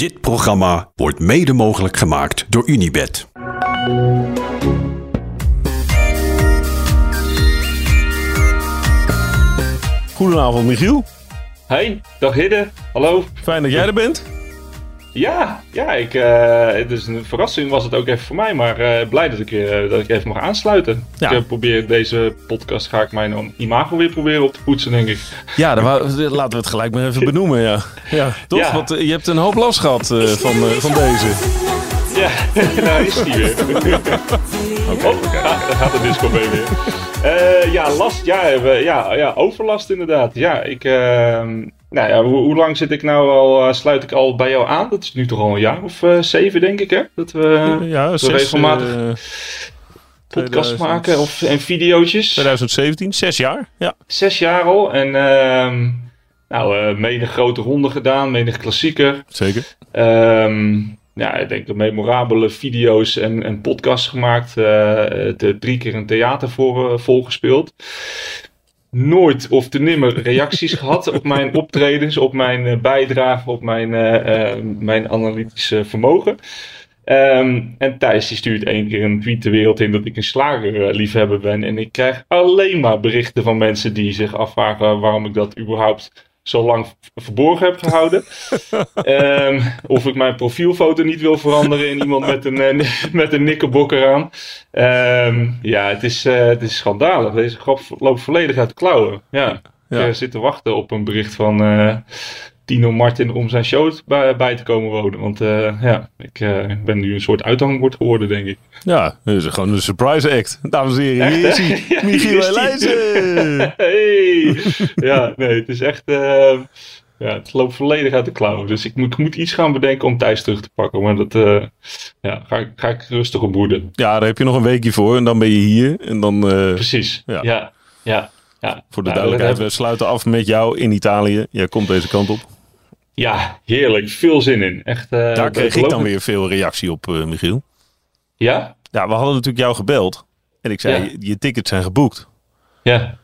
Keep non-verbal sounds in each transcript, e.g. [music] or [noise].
Dit programma wordt mede mogelijk gemaakt door Unibed. Goedenavond, Michiel. Hey, dag Hidde. Hallo. Fijn dat jij er bent. Ja, ja ik, uh, dus een verrassing was het ook even voor mij, maar uh, blij dat ik, uh, dat ik even mag aansluiten. Ja. Ik probeer deze podcast, ga ik mijn imago weer proberen op te poetsen, denk ik. Ja, dan laten we het gelijk maar even benoemen, ja. Ja, toch? Ja. Want je hebt een hoop last gehad van, van deze. Ja, [laughs] daar is die weer. Oké, okay. oh, daar gaat de disco mee weer. ja, last, ja, ja, ja, overlast inderdaad. Ja, ik... Nou ja, hoe, hoe, lang zit ik nou al, uh, sluit ik al bij jou aan? Dat is nu toch al een jaar of uh, zeven, denk ik, hè? Dat we, ja, zes, regelmatig podcast maken of, en videootjes. 2017, zes jaar, ja. Zes jaar al en ehm, nou, menig grote ronde gedaan, menig klassieker. Zeker. Um, ja, ik denk de memorabele video's en, en podcasts gemaakt. de, drie keer een theater voor, volgespeeld nooit of te nimmer reacties gehad op mijn optredens, op mijn uh, bijdrage, op mijn, uh, uh, mijn analytische vermogen. Um, en Thijs die stuurt één keer een tweet de wereld in dat ik een slagerliefhebber ben. En ik krijg alleen maar berichten van mensen die zich afvragen waarom ik dat überhaupt zo lang verborgen heb gehouden. um, [laughs] of ik mijn profielfoto niet wil veranderen in iemand met een, uh, [laughs] met een nikkerbokker aan. Um, ja, het is, uh, het is schandalig. Deze grap loopt volledig uit de klauwen. Ja, ja. Ik zit te wachten op een bericht van uh, Tino Martin om zijn show bij, bij te komen wonen. Want uh, ja, ik uh, ben nu een soort uithangbord geworden, denk ik. Ja, dat is gewoon een surprise act. Dames en heren, hier is hij. ja, Michiel Elijzen. [laughs] hey! ja, nee, het is echt... Uh, ja, het loopt volledig uit de klauwen. Dus ik moet, ik moet iets gaan bedenken om Thijs terug te pakken. Maar dat ja, ga, ga ik rustig op boeden. Ja, daar heb je nog een weekje voor. En dan ben je hier. En dan, Precies, ja. ja, ja, ja. Voor de nou, duidelijkheid, we sluiten af met jou in Italië. Jij komt deze kant op. Ja, heerlijk. Veel zin in. Echt, uh, Daar kreeg ik dan weer veel reactie op, uh, Michiel. Ja? Ja, we hadden natuurlijk jou gebeld. En ik zei, ja. je, je tickets zijn geboekt. Ja.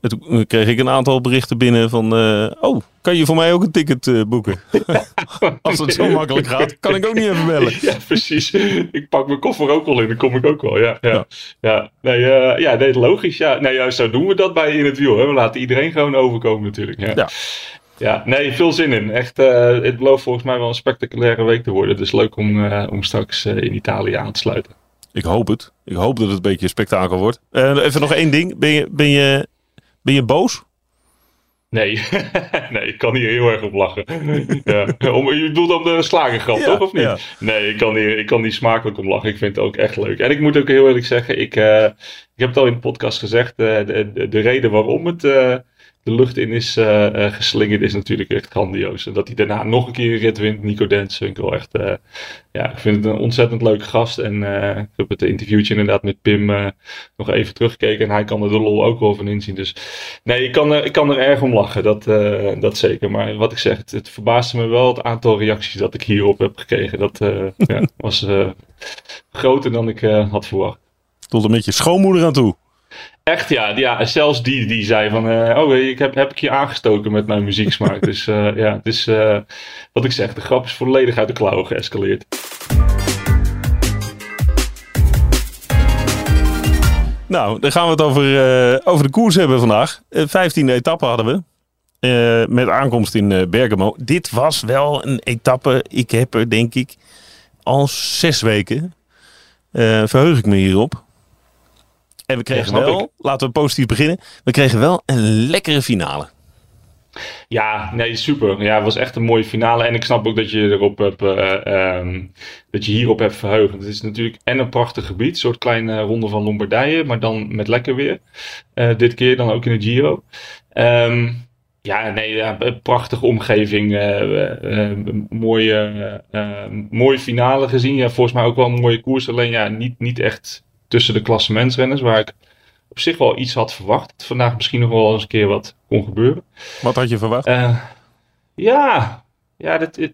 En toen kreeg ik een aantal berichten binnen van... Uh, oh, kan je voor mij ook een ticket boeken? [laughs] Als het zo makkelijk gaat, kan ik ook niet even bellen. Ja, precies. Ik pak mijn koffer ook al in, dan kom ik ook wel. Ja, ja. ja. ja. Nee, ja nee, logisch. Ja. Nee, ja, zo doen we dat bij In het Wiel. Hè. We laten iedereen gewoon overkomen natuurlijk. Ja. Ja. Nee, veel zin in. Echt, uh, het belooft volgens mij wel een spectaculaire week te worden. Dus leuk om, uh, om straks uh, in Italië aan te sluiten. Ik hoop het. Ik hoop dat het een beetje een spektakel wordt. even nog één ding. Ben je, ben je, ben je boos? Nee. [laughs] nee, ik kan hier heel erg op lachen. ja. om, je bedoelt om de slagengrap, ja, toch? Of niet? Ja. Nee, ik kan, hier, ik kan niet smakelijk op lachen. Ik vind het ook echt leuk. En ik moet ook heel eerlijk zeggen, ik, ik heb het al in de podcast gezegd. de, de, de reden waarom het de lucht in is uh, uh, geslingerd, is natuurlijk echt grandioos. En dat hij daarna nog een keer een rit wint, Nico Dens, vind ik wel echt, uh, ja, ik vind het een ontzettend leuke gast. En ik heb het interviewtje inderdaad met Pim nog even teruggekeken en hij kan er de lol ook wel van inzien. Dus nee, ik kan er, ik kan er erg om lachen, dat, dat zeker. Maar wat ik zeg, het, het, verbaasde me wel het aantal reacties dat ik hierop heb gekregen. Dat ja, [laughs] was groter dan ik had verwacht. Tot een beetje schoonmoeder aan toe. Echt ja, ja, zelfs die, die zei van, uh, oh ik heb, heb ik je aangestoken met mijn muzieksmaak. dus uh, [laughs] ja, het is uh, wat ik zeg, de grap is volledig uit de klauwen geëscaleerd. Nou, dan gaan we het over, over de koers hebben vandaag. Vijftiende etappe hadden we. met aankomst in Bergamo. Dit was wel een etappe. Ik heb er denk ik al zes weken. verheug ik me hierop. En we kregen ja, wel, ik. laten we positief beginnen. We kregen wel een lekkere finale. Ja, nee, super. Ja, het was echt een mooie finale. En ik snap ook dat je erop hebt, uh, um, dat je hierop hebt verheugd. Het is natuurlijk en een prachtig gebied, een soort kleine ronde van Lombardije, maar dan met lekker weer. Uh, dit keer dan ook in de Giro. Um, ja, nee, ja, prachtige omgeving. Uh, mooie, mooie finale gezien. Ja, volgens mij ook wel een mooie koers. Alleen ja, niet, niet echt tussen de klassementsrenners, waar ik op zich wel iets had verwacht. Dat vandaag misschien nog wel eens een keer wat kon gebeuren. Wat had je verwacht? Uh, ja, ja dat, het,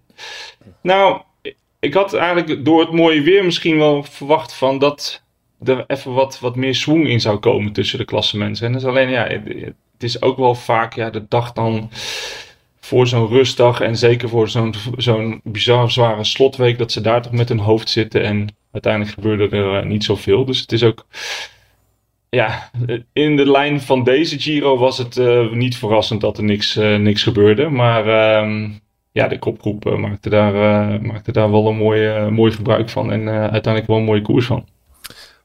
nou, ik had eigenlijk door het mooie weer misschien wel verwacht van dat er even wat, wat meer swing in zou komen tussen de klassementsrenners. Alleen ja, het, het is ook wel vaak ja, de dag dan voor zo'n rustdag en zeker voor zo'n zo'n bizar zware slotweek, dat ze daar toch met hun hoofd zitten. En uiteindelijk gebeurde er uh, niet zoveel. Dus het is ook. Ja, in de lijn van deze Giro was het uh, niet verrassend dat er niks, uh, niks gebeurde. Maar ehm, ja, de kopgroep maakte, daar, maakte daar wel een mooi, mooi gebruik van. En uiteindelijk wel een mooie koers van.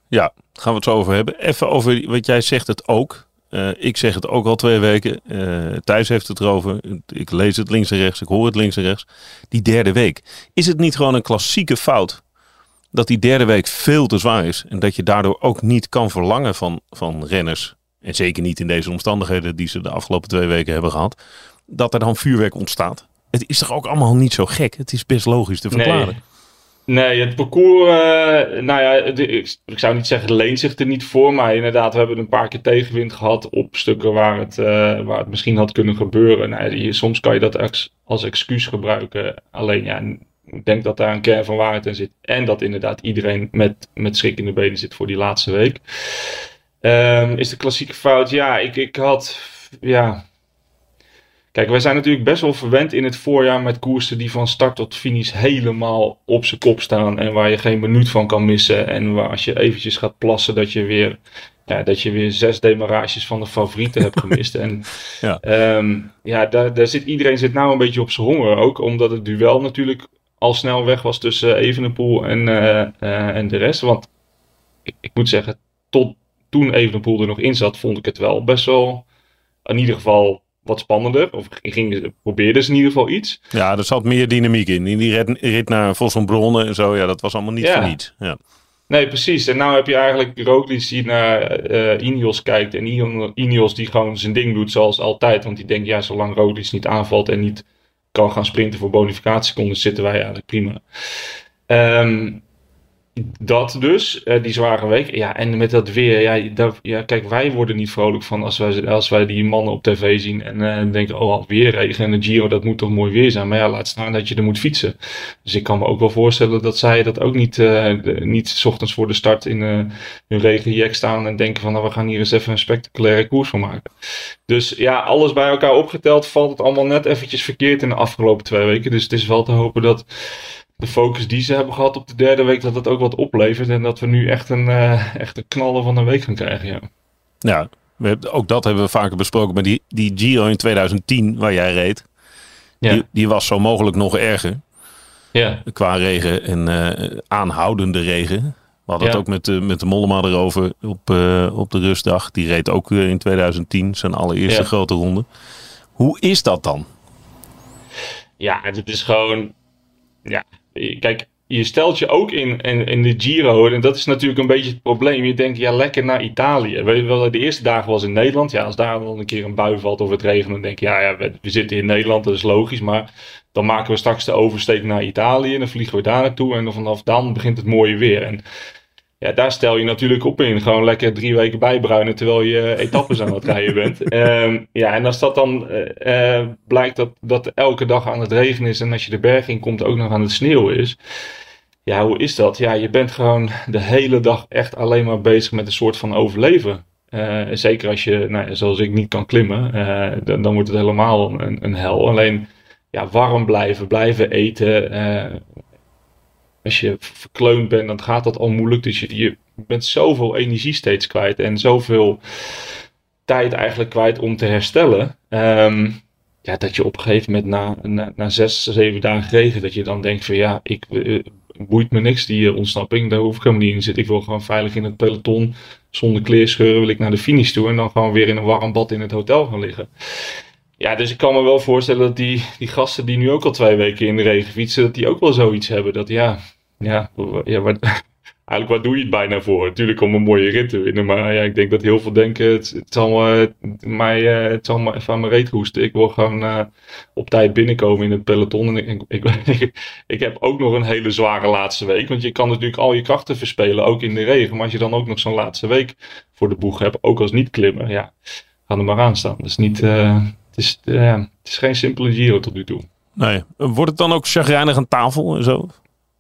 Ja, gaan we het zo over hebben. Even over wat jij zegt het ook. Ik zeg het ook al twee weken. Uh, Thijs heeft het erover. Ik lees het links en rechts. Ik hoor het links en rechts. Die derde week. Is het niet gewoon een klassieke fout dat die derde week veel te zwaar is. En dat je daardoor ook niet kan verlangen van, van renners. En zeker niet in deze omstandigheden die ze de afgelopen twee weken hebben gehad. Dat er dan vuurwerk ontstaat. Het is toch ook allemaal niet zo gek? Het is best logisch te verklaren. Nee. Nee, het parcours, uh, nou ja, ik, ik, zou niet zeggen leent zich er niet voor, maar inderdaad, we hebben een paar keer tegenwind gehad op stukken waar het, uh, waar het misschien had kunnen gebeuren. Nou, soms kan je dat ex, als excuus gebruiken, alleen ja, ik denk dat daar een kern van waarheid in zit. En dat inderdaad iedereen met, met schrik in de benen zit voor die laatste week. Um, is de klassieke fout, ja, ik, ik had, ja, Kijk, wij zijn natuurlijk best wel verwend in het voorjaar met koersen die van start tot finish helemaal op zijn kop staan. En waar je geen minuut van kan missen. En waar als je eventjes gaat plassen, dat je weer, ja, dat je weer zes demarages van de favorieten hebt gemist. En [laughs] ja, um, ja daar, daar zit, iedereen zit nou een beetje op zijn honger ook. Omdat het duel natuurlijk al snel weg was tussen Evenepoel en, uh, uh, en de rest. Want ik, ik moet zeggen, tot toen Evenepoel er nog in zat, vond ik het wel best wel in ieder geval wat spannender. Of ging, probeerden ze in ieder geval iets. Ja, er zat meer dynamiek in. In die rit, rit naar Bronnen en zo, ja, dat was allemaal niet ja. voor niets. Ja. Nee, precies. En nou heb je eigenlijk Roglic die naar uh, Ineos kijkt. En Ineos die gewoon zijn ding doet zoals altijd. Want die denkt, ja, zolang Roglic niet aanvalt en niet kan gaan sprinten voor bonificatieseconden, zitten wij eigenlijk prima. Um, dat dus, uh, die zware week. Ja, en met dat weer. Ja, ja, kijk, wij worden niet vrolijk van als wij, als wij die mannen op tv zien. En uh, denken, oh, weer regen en de Giro, dat moet toch mooi weer zijn. Maar ja, laat staan dat je er moet fietsen. Dus ik kan me ook wel voorstellen dat zij dat ook niet, uh, niet s ochtends voor de start in hun regenjek staan. En denken van, nou, we gaan hier eens even een spectaculaire koers van maken. Dus ja, alles bij elkaar opgeteld valt het allemaal net eventjes verkeerd in de afgelopen twee weken. Dus het is wel te hopen dat de focus die ze hebben gehad op de derde week, dat het ook wat oplevert. En dat we nu echt een, uh, echt een knaller van een week gaan krijgen. Ja, ja we hebben, ook dat hebben we vaker besproken. Maar die, die Giro in 2010, waar jij reed, ja. die, die was zo mogelijk nog erger. Ja. Qua regen en uh, aanhoudende regen. We hadden het ook met de, met de Mollema erover op, uh, op de rustdag. Die reed ook in 2010 zijn allereerste grote ronde. Hoe is dat dan? Ja, het is gewoon. Ja, kijk, je stelt je ook in, in, in, de Giro. En dat is natuurlijk een beetje het probleem. Je denkt, ja, lekker naar Italië. Weet je wel, de eerste dagen was in Nederland. Ja, als daar dan een keer een bui valt of het regent, dan denk je, ja, ja we, we, zitten in Nederland, dat is logisch. Maar dan maken we straks de oversteek naar Italië. En dan vliegen we daar naartoe. En vanaf dan begint het mooie weer. En ja, daar stel je natuurlijk op in. Gewoon lekker drie weken bijbruinen terwijl je [laughs] etappes aan het rijden bent. Um, ja, en als dat dan uh, blijkt dat, dat elke dag aan het regen is en als je de berg in komt ook nog aan het sneeuw is. Ja, hoe is dat? Ja, je bent gewoon de hele dag echt alleen maar bezig met een soort van overleven. Uh, zeker als je, nou, zoals ik, niet kan klimmen, dan, dan, wordt het helemaal een, een hel. Alleen ja, warm blijven, blijven eten, als je verkleund bent, dan gaat dat al moeilijk. Dus je, je bent zoveel energie steeds kwijt en zoveel tijd eigenlijk kwijt om te herstellen. Um, ja, dat je op een gegeven moment na, na, zes, zeven dagen regen, dat je dan denkt van ja, ik, uh, boeit me niks die uh, ontsnapping, daar hoef ik helemaal niet in zitten. Ik wil gewoon veilig in het peloton, zonder kleerscheuren wil ik naar de finish toe en dan gewoon weer in een warm bad in het hotel gaan liggen. Ja, dus ik kan me wel voorstellen dat die, die gasten die nu ook al twee weken in de regen fietsen, dat die ook wel zoiets hebben. Dat ja, ja, ja wat, [laughs] eigenlijk wat doe je het bijna voor? Natuurlijk om een mooie rit te winnen. Maar ja, ik denk dat heel veel denken, het, het zal, me, mij, het zal even aan mijn reet hoesten. Ik wil gewoon uh, op tijd binnenkomen in het peloton. En ik, ik, ik, ik, heb ook nog een hele zware laatste week. Want je kan natuurlijk al je krachten verspelen, ook in de regen. Maar als je dan ook nog zo'n laatste week voor de boeg hebt, ook als niet klimmen, ja, ga er maar aan staan. Is niet... Uh, is, uh, het is geen simpele Giro tot nu toe. Nee. Wordt het dan ook chagrijnig aan tafel en zo?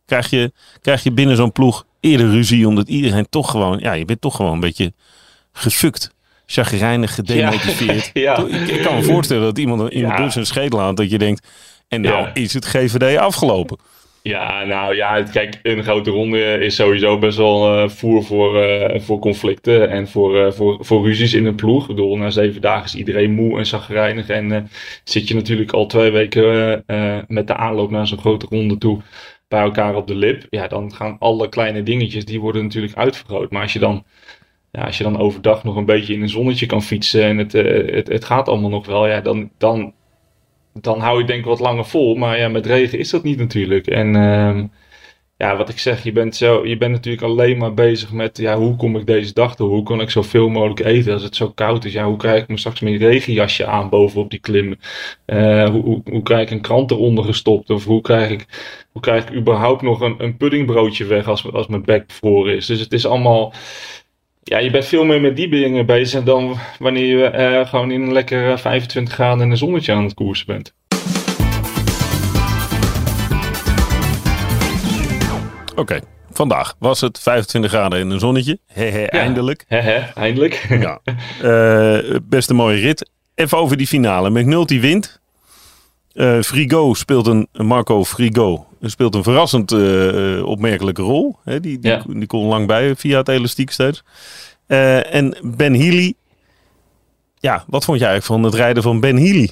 Krijg je, krijg je binnen zo'n ploeg eerder ruzie omdat iedereen toch gewoon... Ja, je bent toch gewoon een beetje gefukt. chagrijnig, gedemotiveerd. Ja. [laughs] Ik, ik kan me voorstellen dat iemand iemand Ja. door zijn schedel aan dat je denkt, en nou Ja. is het GVD afgelopen. Ja, nou ja, kijk, een grote ronde is sowieso best wel eh, voer voor, eh, voor conflicten en voor, eh, voor, voor ruzies in een ploeg. Ik bedoel, na zeven dagen is iedereen moe en zagrijnig en zit je natuurlijk al twee weken met de aanloop naar zo'n grote ronde toe bij elkaar op de lip. Ja, dan gaan alle kleine dingetjes, die worden natuurlijk uitvergroot. Maar als je dan, ja, als je dan overdag nog een beetje in een zonnetje kan fietsen en het, het, het gaat allemaal nog wel, ja, dan, dan, dan hou je denk ik wat langer vol. Maar ja, met regen is dat niet natuurlijk. En ehm, ja, wat ik zeg, je bent, zo, je bent natuurlijk alleen maar bezig met ja, hoe kom ik deze dag door? Hoe kan ik zoveel mogelijk eten als het zo koud is? Ja, hoe krijg ik me straks mijn regenjasje aan bovenop die klim? Eh, hoe, hoe, hoe krijg ik een krant eronder gestopt? Of hoe krijg ik, hoe krijg ik überhaupt nog een, een puddingbroodje weg als, als mijn bek bevroren is? Dus het is allemaal... Ja, je bent veel meer met die dingen bezig dan wanneer je eh, gewoon in een lekker eh, 25 graden in een zonnetje aan het koersen bent. Oké, vandaag was het 25 graden in een zonnetje. Hehe, eindelijk. Hehe, eindelijk. [laughs] Ja. Eh, best een mooie rit. Even over die finale. McNulty wint. Eh Frigo speelt een, Marco Frigo speelt een verrassend eh, eh, opmerkelijke rol. Hè, die, die, Ja. die kon lang bij via het elastiek steeds. Eh, en Ben Healy. Ja, wat vond je eigenlijk van het rijden van Ben Healy?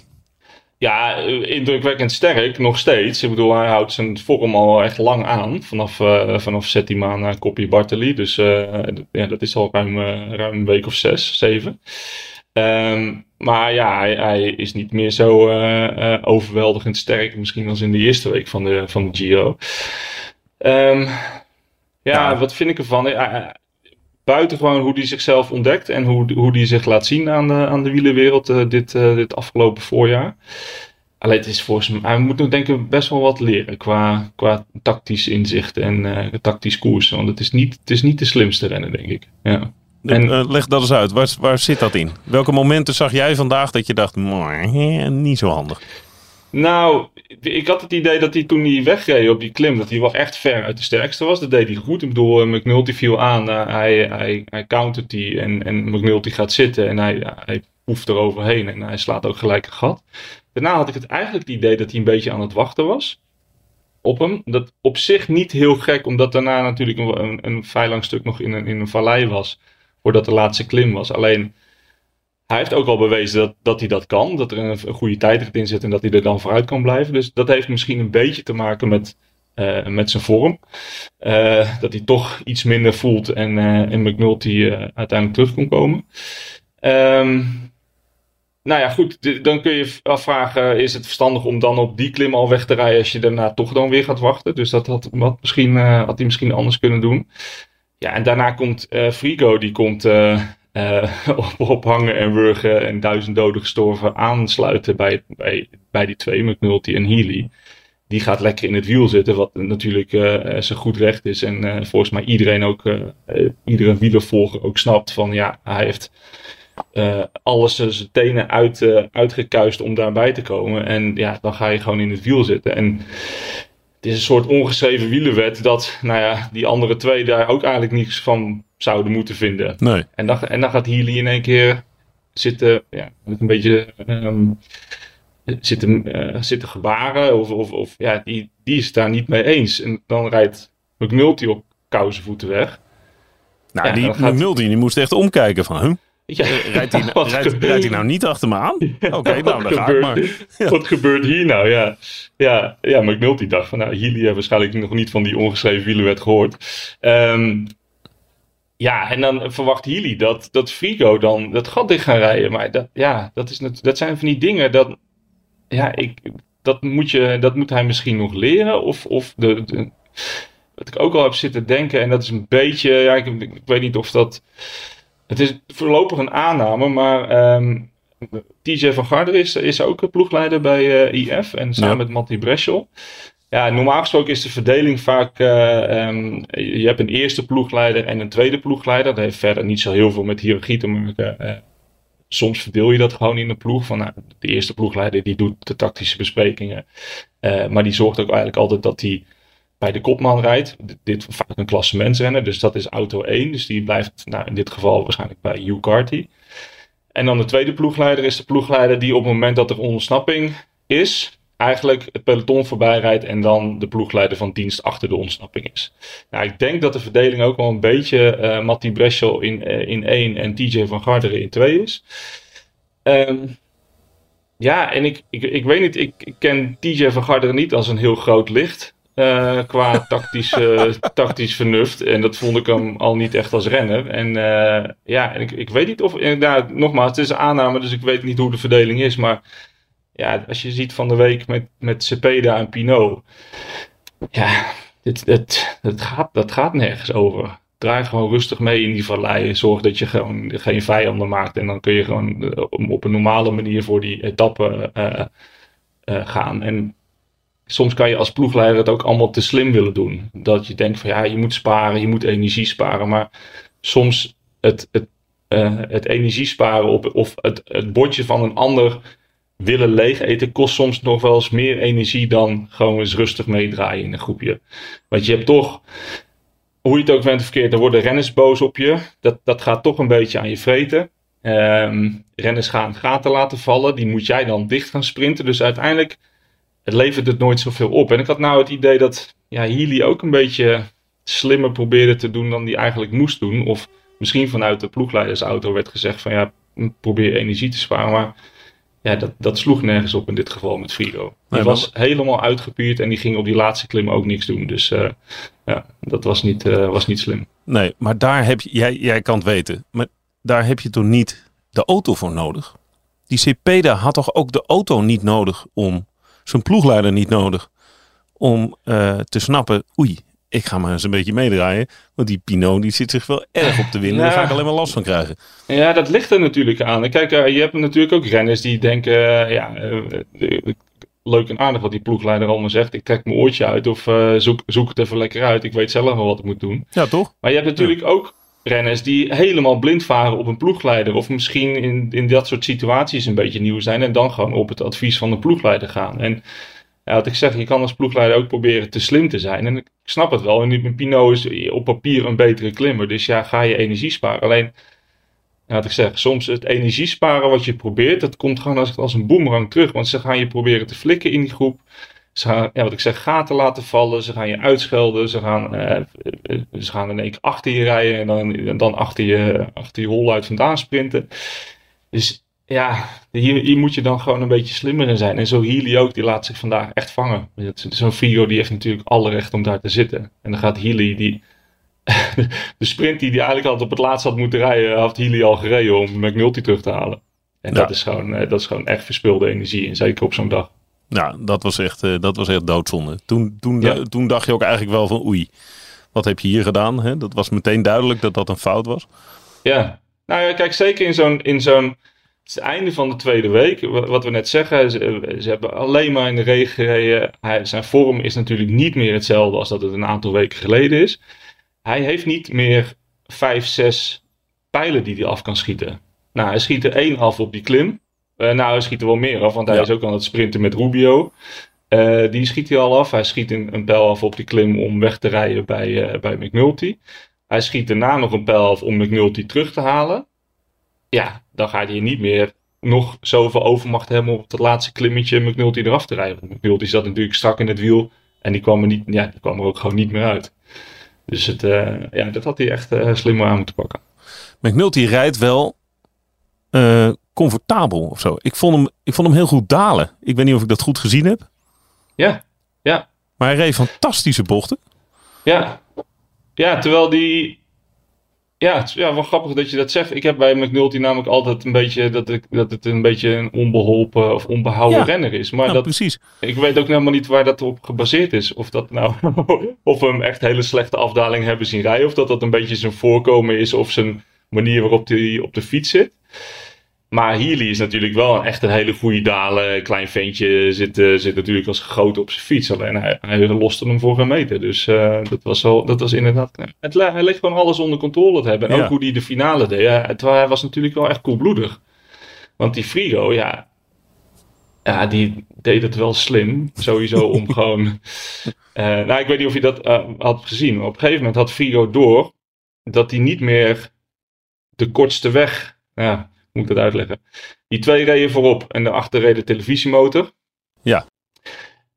Ja, indrukwekkend sterk, nog steeds. Ik bedoel, hij houdt zijn vorm al echt lang aan. Vanaf, eh vanaf Settima naar Koppie Bartoli. Dus eh, ja, dat is al ruim, ruim een week of zes, zeven. Ehm, maar ja, hij, hij is niet meer zo eh, eh, overweldigend sterk. Misschien als in de eerste week van de, van de Giro. Ehm, ja, Ja. wat vind ik ervan? Eh, buiten gewoon hoe hij zichzelf ontdekt en hoe, hoe hij zich laat zien aan de, aan de wielerwereld dit, dit afgelopen voorjaar. Alleen het is volgens mij, hij moet nog denk ik best wel wat leren qua, qua tactisch inzicht en tactisch koersen. Want het is, niet, het is niet de slimste rennen, denk ik. Ja. En- Eh, leg dat eens uit. Waar, waar zit dat in? Welke momenten zag jij vandaag dat je dacht, "Mwah, hè, niet zo handig? Nou, ik had het idee dat hij toen hij wegreed op die klim, dat hij wel echt ver uit de sterkste was. Dat deed hij goed. Ik bedoel, eh, McNulty viel aan, eh, hij, hij, hij countert die en, en McNulty gaat zitten en hij, hij poeft er overheen en hij slaat ook gelijk een gat. Daarna had ik het eigenlijk het idee dat hij een beetje aan het wachten was op hem. Dat op zich niet heel gek, omdat daarna natuurlijk een, een, een vrij lang stuk nog in een, in een vallei was, voordat de laatste klim was. Alleen hij heeft ook al bewezen dat, dat hij dat kan. Dat er een, goede tijdrit in zit en dat hij er dan vooruit kan blijven. Dus dat heeft misschien een beetje te maken met, eh, met zijn vorm. Eh, dat hij toch iets minder voelt en, en McNulty uiteindelijk terug kon komen. Ehm, nou ja, goed. Dan kun je afvragen: is het verstandig om dan op die klim al weg te rijden als je daarna toch dan weer gaat wachten? Dus dat had, wat misschien, had hij misschien anders kunnen doen. Ja, en daarna komt eh, Frigo, die komt eh, eh, [laughs] op, op hangen en wurgen en duizend doden gestorven aansluiten bij, bij, bij die twee, McNulty en Healy. Die gaat lekker in het wiel zitten, wat natuurlijk zijn goed recht is. En volgens mij iedereen ook, iedere wielervolger ook snapt van ja, hij heeft alles zijn tenen uit, uitgekuist om daarbij te komen. En ja, dan ga je gewoon in het wiel zitten. En het is een soort ongeschreven wielerwet dat, nou ja, die andere twee daar ook eigenlijk niets van zouden moeten vinden. Nee. En dan, en dan gaat Healy in één keer zitten, ja, een beetje ehm, zitten, eh, zitten gebaren. Of, of, of ja, die, die is het daar niet mee eens. En dan rijdt McNulty op kousenvoeten weg. Nou, Ja, die gaat- McNulty die moest echt omkijken van, Ja, Rijdt hij, [laughs] rijdt, rijdt hij nou niet achter me aan? Oké, nou, dan ga ik gebeurt- maar. [laughs] Wat gebeurt hier nou? Ja, ja, ja McNulty dacht van, nou, Healy heeft waarschijnlijk nog niet van die ongeschreven wielerwet gehoord. Ehm, ja, en dan verwacht Healy dat, dat Frigo dan dat gat dicht gaan rijden. Maar dat, ja, dat, is, net- dat zijn van die dingen dat, ja, ik, dat, moet je, dat moet hij misschien nog leren. Of, of de, de- wat ik ook al heb zitten denken, en dat is een beetje, ja, ik, ik weet niet of dat, het is voorlopig een aanname, maar ehm, TJ van Garder is, is ook ploegleider bij eh, IF en samen Ja. met Matti Breschel. Ja, normaal gesproken is de verdeling vaak, eh, ehm, je hebt een eerste ploegleider en een tweede ploegleider. Dat heeft verder niet zo heel veel met hiërarchie te maken. Eh, soms verdeel je dat gewoon in de ploeg. Van, nou, de eerste ploegleider die doet de tactische besprekingen. Maar die zorgt ook eigenlijk altijd dat hij bij de kopman rijdt. Dit vaak een klassementsrenner, dus dat is auto 1. Dus die blijft nou, in dit geval waarschijnlijk bij Hugh Carty. en dan de tweede ploegleider is de ploegleider die op het moment dat er ontsnapping is, eigenlijk het peloton voorbij rijdt en dan de ploegleider van dienst achter de ontsnapping is. Nou, ik denk dat de verdeling ook wel een beetje uh, Matti Breschel in, uh, in 1 en TJ van Garderen in 2 is. Um, ja, en ik, ik, ik weet niet, ik, ik ken TJ van Garderen niet als een heel groot licht. Uh, qua [laughs] tactisch, uh, tactisch vernuft. En dat vond ik hem al niet echt als renner. En uh, ja, en ik, ik weet niet of, inderdaad, nogmaals, het is een aanname, dus ik weet niet hoe de verdeling is. Maar ja, als je ziet van de week met, met Cepeda en Pinot. Ja, dit, dit, dat, gaat, dat gaat nergens over. Draai gewoon rustig mee in die vallei. Zorg dat je gewoon geen vijanden maakt. En dan kun je gewoon op een normale manier voor die etappe gaan. En soms kan je als ploegleider het ook allemaal te slim willen doen. Dat je denkt van ja, je moet sparen, je moet energie sparen. Maar soms het, het, uh, het energie sparen op, of het, het bordje van een ander willen leeg eten kost soms nog wel eens meer energie dan gewoon eens rustig meedraaien in een groepje. Want je hebt toch, hoe je het ook bent verkeerd, er worden renners boos op je. Dat, dat gaat toch een beetje aan je vreten. Um, renners gaan gaten laten vallen, die moet jij dan dicht gaan sprinten. Dus uiteindelijk het levert het nooit zoveel op. En ik had nou het idee dat ja, Healy ook een beetje slimmer probeerde te doen dan hij eigenlijk moest doen. Of misschien vanuit de ploegleidersauto werd gezegd van ja, probeer energie te sparen. Maar ja, dat, dat sloeg nergens op in dit geval met Frigo. Hij was helemaal uitgepierd en die ging op die laatste klim ook niks doen. Dus uh, ja, dat was niet, uh, was niet slim. Nee, maar daar heb je, jij, jij kan het weten, maar daar heb je toch niet de auto voor nodig? Die Cepeda had toch ook de auto niet nodig om zijn ploegleider niet nodig om uh, te snappen, oei, ik ga maar eens een beetje meedraaien. Want die Pinot die zit zich wel erg op de winnen. Ja. Daar ga ik alleen maar last van krijgen. Ja, dat ligt er natuurlijk aan. Kijk, uh, je hebt natuurlijk ook renners die denken, uh, ja, leuk en aardig wat die ploegleider allemaal zegt. Ik trek mijn oortje uit of zoek, zoek het even lekker uit. Ik weet zelf wel wat ik moet doen. Ja, toch? Maar je hebt natuurlijk ja. ook renners die helemaal blind varen op een ploegleider. Of misschien in, in dat soort situaties een beetje nieuw zijn. En dan gewoon op het advies van de ploegleider gaan. En ja, wat ik zeg, je kan als ploegleider ook proberen te slim te zijn. En ik snap het wel. En Pinot is op papier een betere klimmer. Dus ja, ga je energie sparen. Alleen, ja, wat ik zeg, soms het energie sparen wat je probeert, dat komt gewoon als, als een boemerang terug. Want ze gaan je proberen te flikken in die groep. Ze gaan, ja, wat ik zeg, gaten laten vallen. Ze gaan je uitschelden. Ze gaan, uh, ze gaan in één keer achter je rijden. En dan, en dan achter je, achter je hol uit vandaan sprinten. Dus ja, hier, hier moet je dan gewoon een beetje slimmer in zijn. En zo Healy ook, die laat zich vandaag echt vangen. Zo'n Figo die heeft natuurlijk alle recht om daar te zitten. En dan gaat Healy, die, [laughs] de sprint die hij eigenlijk altijd op het laatst had moeten rijden, had Healy al gereden om McNulty terug te halen. En ja. dat, is gewoon, dat is gewoon echt verspilde energie. En zeker op zo'n dag. Ja, dat was echt, uh, dat was echt doodzonde. Toen, toen, ja. toen dacht je ook eigenlijk wel van oei, wat heb je hier gedaan? Hè? Dat was meteen duidelijk dat dat een fout was. Ja, nou ja, kijk, zeker in zo'n, in zo'n het, het einde van de tweede week, wat we net zeggen, ze, ze hebben alleen maar in de regen gereden. Hij, zijn vorm is natuurlijk niet meer hetzelfde als dat het een aantal weken geleden is. Hij heeft niet meer vijf, zes pijlen die hij af kan schieten. Nou, hij schiet er één af op die klim. Uh, nou, hij schiet er wel meer af, want hij ja. is ook aan het sprinten met Rubio. Uh, die schiet hij al af. Hij schiet een, een pijl af op die klim om weg te rijden bij, uh, bij McNulty. Hij schiet daarna nog een pijl af om McNulty terug te halen. Ja, dan gaat hij niet meer nog zoveel overmacht hebben om op dat laatste klimmetje McNulty eraf te rijden. McNulty zat natuurlijk strak in het wiel en die kwam er, niet, ja, die kwam er ook gewoon niet meer uit. Dus het, uh, ja, dat had hij echt slimmer aan moeten pakken. McNulty rijdt wel comfortabel of zo. Ik vond, hem, ik vond hem heel goed dalen. Ik weet niet of ik dat goed gezien heb. Ja, ja. Maar hij reed fantastische bochten. Ja, ja terwijl die... Ja, het is ja, wel grappig dat je dat zegt. Ik heb bij McNulty namelijk altijd een beetje dat, ik, dat het een beetje een onbeholpen of onbehouden Ja. renner is. Maar Nou, dat, precies. ik weet ook helemaal niet waar dat op gebaseerd is. Of dat nou, [laughs] of we hem echt hele slechte afdaling hebben zien rijden. Of dat dat een beetje zijn voorkomen is. Of zijn manier waarop hij op de fiets zit. Maar Healy is natuurlijk wel een echt een hele goede dalen. Klein ventje zit, eh, zit natuurlijk als gegoten op zijn fiets. Alleen hij, hij loste hem voor een meter. Dus eh, dat, was wel, dat was inderdaad... knap. Het, hij leek gewoon alles onder controle te hebben. En Ja. ook hoe hij de finale deed. Ja, terwijl hij was natuurlijk wel echt koelbloedig. Want die Frigo, ja... Ja, die deed het wel slim. Sowieso om [laughs] gewoon... eh, nou, ik weet niet of je dat had gezien. Maar op een gegeven moment had Frigo door... dat hij niet meer de kortste weg... Ja, moet ik dat uitleggen? Die twee reden voorop en daarachter reed de televisiemotor. Ja.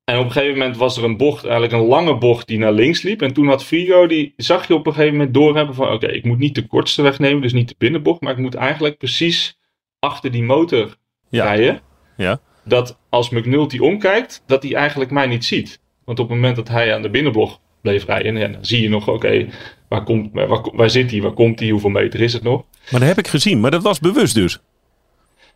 En op een gegeven moment was er een bocht, eigenlijk een lange bocht die naar links liep. En toen had Frigo, die zag je op een gegeven moment doorhebben van... Oké, ik moet niet de kortste weg nemen, dus niet de binnenbocht. Maar ik moet eigenlijk precies achter die motor Ja. rijden. Ja. Dat als McNulty omkijkt, dat hij eigenlijk mij niet ziet. Want op het moment dat hij aan de binnenbocht bleef rijden... Dan zie je nog, oké, waar, komt, waar, waar zit hij, waar komt hij, hoeveel meter is het nog? Maar dat heb ik gezien. Maar dat was bewust dus.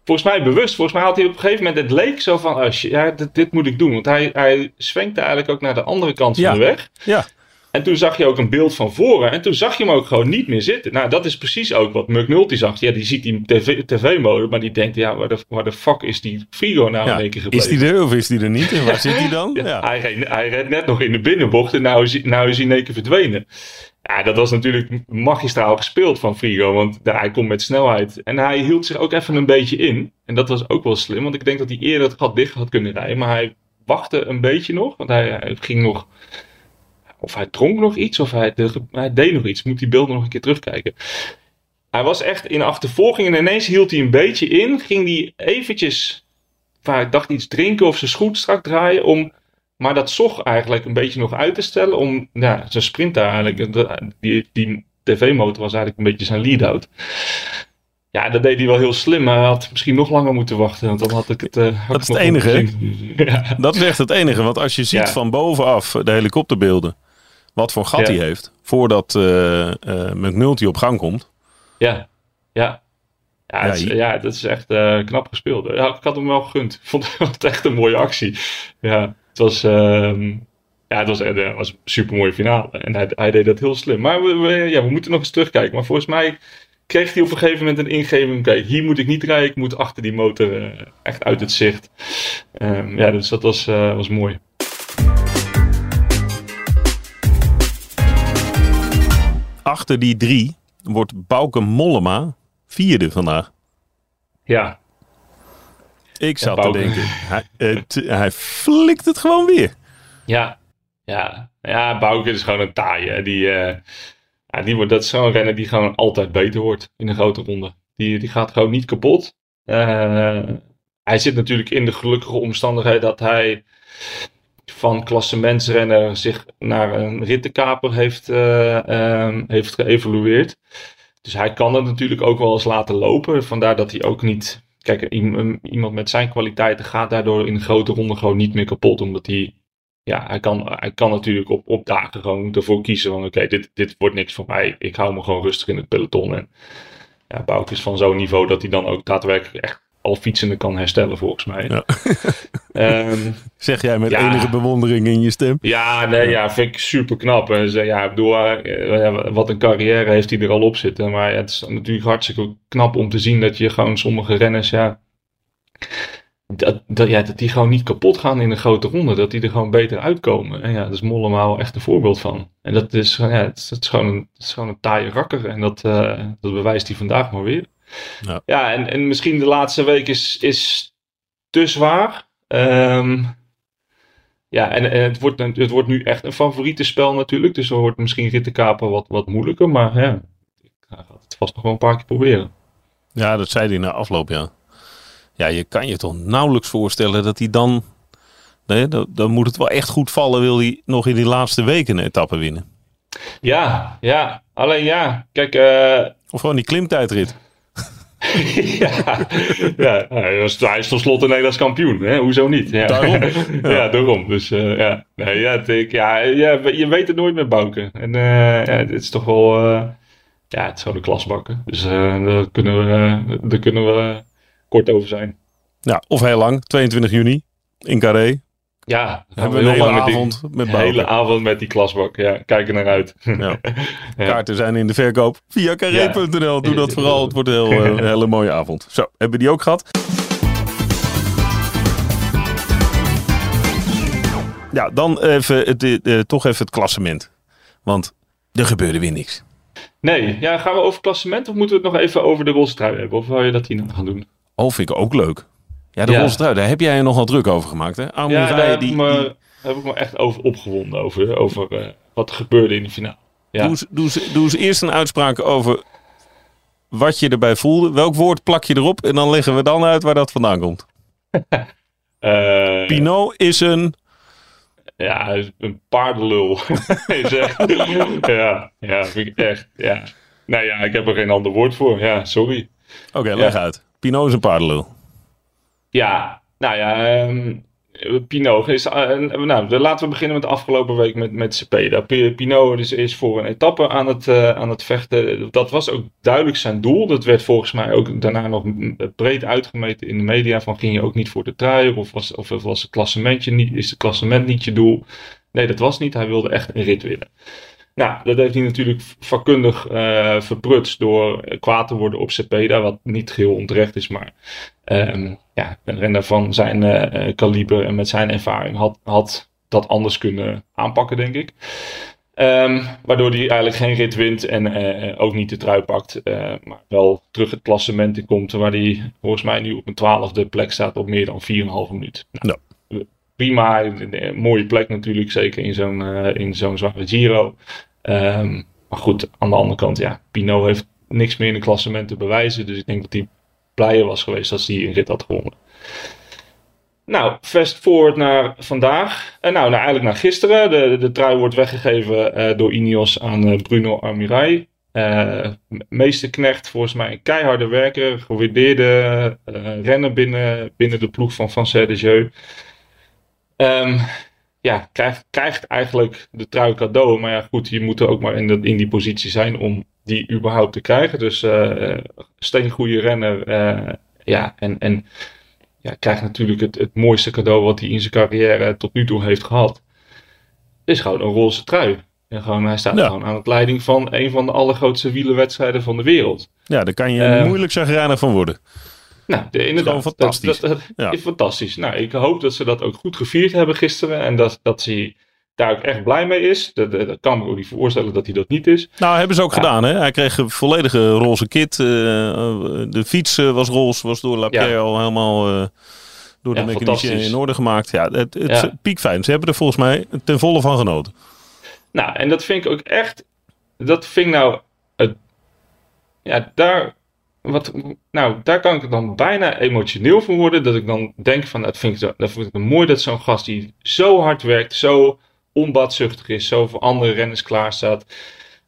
Volgens mij bewust. Volgens mij had hij op een gegeven moment... Het leek zo van, oh shit, ja, dit, dit moet ik doen. Want hij, hij zwenkte eigenlijk ook naar de andere kant van Ja. de weg. Ja. En toen zag je ook een beeld van voren. En toen zag je hem ook gewoon niet meer zitten. Nou, dat is precies ook wat McNulty zag. Ja, die ziet die tv- tv-mode. maar die denkt, ja, waar de, waar de fuck is die Frigo nou Ja. één keer Is gebleven? die er of is die er niet? En waar zit die dan? [laughs] Ja, Ja. Hij, reed, hij reed net nog in de binnenbocht en nou is, hij- nou is hij in één keer verdwenen. Ja, dat was natuurlijk magistraal gespeeld van Frigo, want hij komt met snelheid. En hij hield zich ook even een beetje in. En dat was ook wel slim, want ik denk dat hij eerder het gat dicht had kunnen rijden. Maar hij wachtte een beetje nog, want hij, hij ging nog... Of hij dronk nog iets, of hij, hij deed nog iets. Moet die beelden nog een keer terugkijken. Hij was echt in achtervolging en ineens hield hij een beetje in. Ging hij eventjes, waar ik dacht iets drinken of zijn schoen strak draaien. Om maar dat zog eigenlijk een beetje nog uit te stellen. Om ja, zijn sprint daar eigenlijk. Die, die tv-motor was eigenlijk een beetje zijn lead-out. Ja, dat deed hij wel heel slim. Maar hij had misschien nog langer moeten wachten. Want dan had ik het. eh, had Dat is het enige. [laughs] Ja, Dat is echt het enige. Want als je ziet Ja. van bovenaf de helikopterbeelden. Wat voor gat Ja. hij heeft. Voordat eh, McNulty op gang komt. ja, ja. Ja, Ja, het dat is echt eh, knap gespeeld. Ja, ik had hem wel gegund. [laughs] Ik vond het echt een mooie actie. Ja, het was, ehm, ja, het was, het was een super mooie finale. En hij, hij deed dat heel slim. Maar we, we- ja, we moeten nog eens terugkijken. Maar volgens mij kreeg hij op een gegeven moment een ingeving. Kijk, hier moet ik niet rijden. Ik moet achter die motor echt uit het zicht. Ehm, ja, dus dat was, was mooi. Achter die drie wordt Bauke Mollema vierde vandaag. Ja, Ik zat te Bauke. denken. Hij, eh, hij flikt het gewoon weer. Ja, ja. Ja, Bouke is gewoon een taaie. Die, eh, ja, die wordt, dat is zo'n renner die gewoon altijd beter wordt in een grote ronde. Die, die gaat gewoon niet kapot. Eh, hij zit natuurlijk in de gelukkige omstandigheid dat hij van klassementsrenner zich naar een rittenkaper heeft, eh, ehm, heeft geëvolueerd. Dus hij kan het natuurlijk ook wel eens laten lopen. Vandaar dat hij ook niet... Kijk, iem- iemand met zijn kwaliteiten gaat daardoor in een grote ronde gewoon niet meer kapot. Omdat hij ja, hij kan, hij kan natuurlijk op, op dagen gewoon ervoor kiezen van oké, dit, dit wordt niks voor mij. Ik hou me gewoon rustig in het peloton. En ja, Bouke is van zo'n niveau dat hij dan ook daadwerkelijk echt al fietsende kan herstellen volgens mij. Ja. [laughs] Ehm, Zeg jij met Ja. enige bewondering in je stem. ja, nee, ja, vind ik super knap. En ze, ja, bedoel, eh, ja, wat een carrière heeft hij er al op zitten. Maar het is natuurlijk hartstikke knap om te zien dat je gewoon sommige renners, ja, dat, dat, ja, dat die gewoon niet kapot gaan in een grote ronde. Dat die er gewoon beter uitkomen. En ja, daar is Mollema echt een voorbeeld van. En dat is, ja, het, is- het is, gewoon, een, het is gewoon een taaie rakker. En dat, eh, dat bewijst hij vandaag maar weer. Ja. Ja, en, en misschien de laatste week is, is te zwaar. Ehm, ja, en, en het, wordt, het wordt nu echt een favoriete spel natuurlijk. Dus dan wordt misschien Rittenkaper wat, wat moeilijker. Maar ja, ik ga het vast nog wel een paar keer proberen. Ja, dat zei hij na afloop, ja. Ja, je kan je toch nauwelijks voorstellen dat hij dan... Nee, dan, dan moet het wel echt goed vallen, wil hij nog in die laatste weken een etappe winnen. Ja, ja. Alleen ja, kijk... eh, Of gewoon die klimtijdrit. [laughs] ja, ja hij, was, hij is tenslotte Nederlands kampioen. Hè? Hoezo niet? Ja. Daarom. [laughs] ja. daarom. Dus eh, ja. Nee, ja, ik, ja, ja, je weet het nooit met Bouke. En eh, ja, het is toch wel... eh, ja, het is gewoon een klasbakken. Dus daar kunnen we, daar kunnen we kort over zijn. Ja, of heel lang, 22 juni in Carré. Ja, Hebben we een hele die- avond met Bouke. hele avond met die klasbak. Ja, kijk er naar uit. Ja. [laughs] Ja. Kaarten zijn in de verkoop via carré.nl. Doe dat vooral, het wordt een, heel, eh, een hele mooie avond. Zo, hebben we die ook gehad? Ja, dan even het, eh, eh, toch even het klassement. Want er gebeurde weer niks. Nee, ja, gaan we over klassement of moeten we het nog even over de rolstrui hebben? Of wil je dat hier nog gaan doen? Oh, vind ik ook leuk. Ja, de Ja. Daar heb jij je nogal druk over gemaakt, hè? Ja, Amurai, daar heb, die, ik me, die- heb ik me echt over opgewonden. Over, over eh, wat er gebeurde in de finale. Ja. Doe, doe, doe eens eerst een uitspraak over wat je erbij voelde. Welk woord plak je erop? En dan leggen we dan uit waar dat vandaan komt. Uh, [laughs] Pinot is een... Ja, een paardenlul. [laughs] [laughs] Ja, ja, vind ik echt. Ja. Nou ja, ik heb er geen ander woord voor. Ja, sorry. Oké, leg uit. Pinot is een paardenlul. Ja, nou ja, ehm, Pinot is. eh, nou, laten we beginnen met de afgelopen week met, met Cepeda. P- Pinot is, is voor een etappe aan het, eh, aan het vechten. Dat was ook duidelijk zijn doel. Dat werd volgens mij ook daarna nog breed uitgemeten in de media. Van ging je ook niet voor de trui? Of was, of was het klassementje niet, is het klassement niet je doel? Nee, dat was niet. Hij wilde echt een rit winnen. Nou, dat heeft hij natuurlijk vakkundig eh verprutst door kwaad te worden op Cepeda. Wat niet geheel onterecht is, maar Ehm, ja, een renner van zijn eh, eh, kaliber en met zijn ervaring had, had dat anders kunnen aanpakken, denk ik. Ehm, waardoor hij eigenlijk geen rit wint en eh, eh, ook niet de trui pakt. eh, maar wel terug het klassement in komt. Waar hij volgens mij nu op een twaalfde plek staat op meer dan 4,5 minuut. Nou, Prima, een, mooie plek natuurlijk. Zeker in zo'n eh, in zo'n zware Giro. Ehm, maar goed, aan de andere kant, ja, Pinot heeft niks meer in het klassement te bewijzen. Dus ik denk dat hij blijer was geweest als hij een rit had gewonnen. Nou, fast forward naar vandaag. En nou, nou eigenlijk naar gisteren. De, de trui wordt weggegeven eh, door Ineos aan eh, Bruno Armirai. Eh, meesterknecht, volgens mij een keiharde werker. Gewaardeerde eh, renner binnen, binnen de ploeg van Francais de Jeu. Ehm, ja, krijgt, krijgt eigenlijk de trui cadeau. Maar ja, goed, je moet er ook maar in, de, in die positie zijn om die überhaupt te krijgen. Dus eh steengoede renner. eh, ja, en, en ja, krijgt natuurlijk het, het mooiste cadeau wat hij in zijn carrière tot nu toe heeft gehad. Is gewoon een roze trui. En gewoon, hij staat Ja. gewoon aan het leiding van een van de allergrootste wielerwedstrijden van de wereld. Ja, daar kan je Eh, moeilijk zagrijnig van worden. Nou, de, inderdaad. gewoon fantastisch. Dat, dat- dat Ja. is fantastisch. Nou, ik hoop dat ze dat ook goed gevierd hebben gisteren. En dat, dat ze daar ook echt blij mee is. Dat, dat, kan me ook niet voorstellen dat hij dat niet is. Nou, hebben ze ook Ja. gedaan. Hè? Hij kreeg een volledige roze kit. eh, de fiets eh, was roze, was door Lapierre Ja. al helemaal eh, door de Ja, in orde gemaakt. Ja, het, het Ja. piekfijn. Ze hebben er volgens mij ten volle van genoten. Nou, en dat vind ik ook echt. Dat vind ik nou. Het, ja, daar. Wat, nou, daar kan ik dan bijna emotioneel van worden. Dat ik dan denk van. Dat vind ik, dat vind ik mooi dat zo'n gast die zo hard werkt. Zo onbaatzuchtig is. Zo voor andere renners klaarstaat.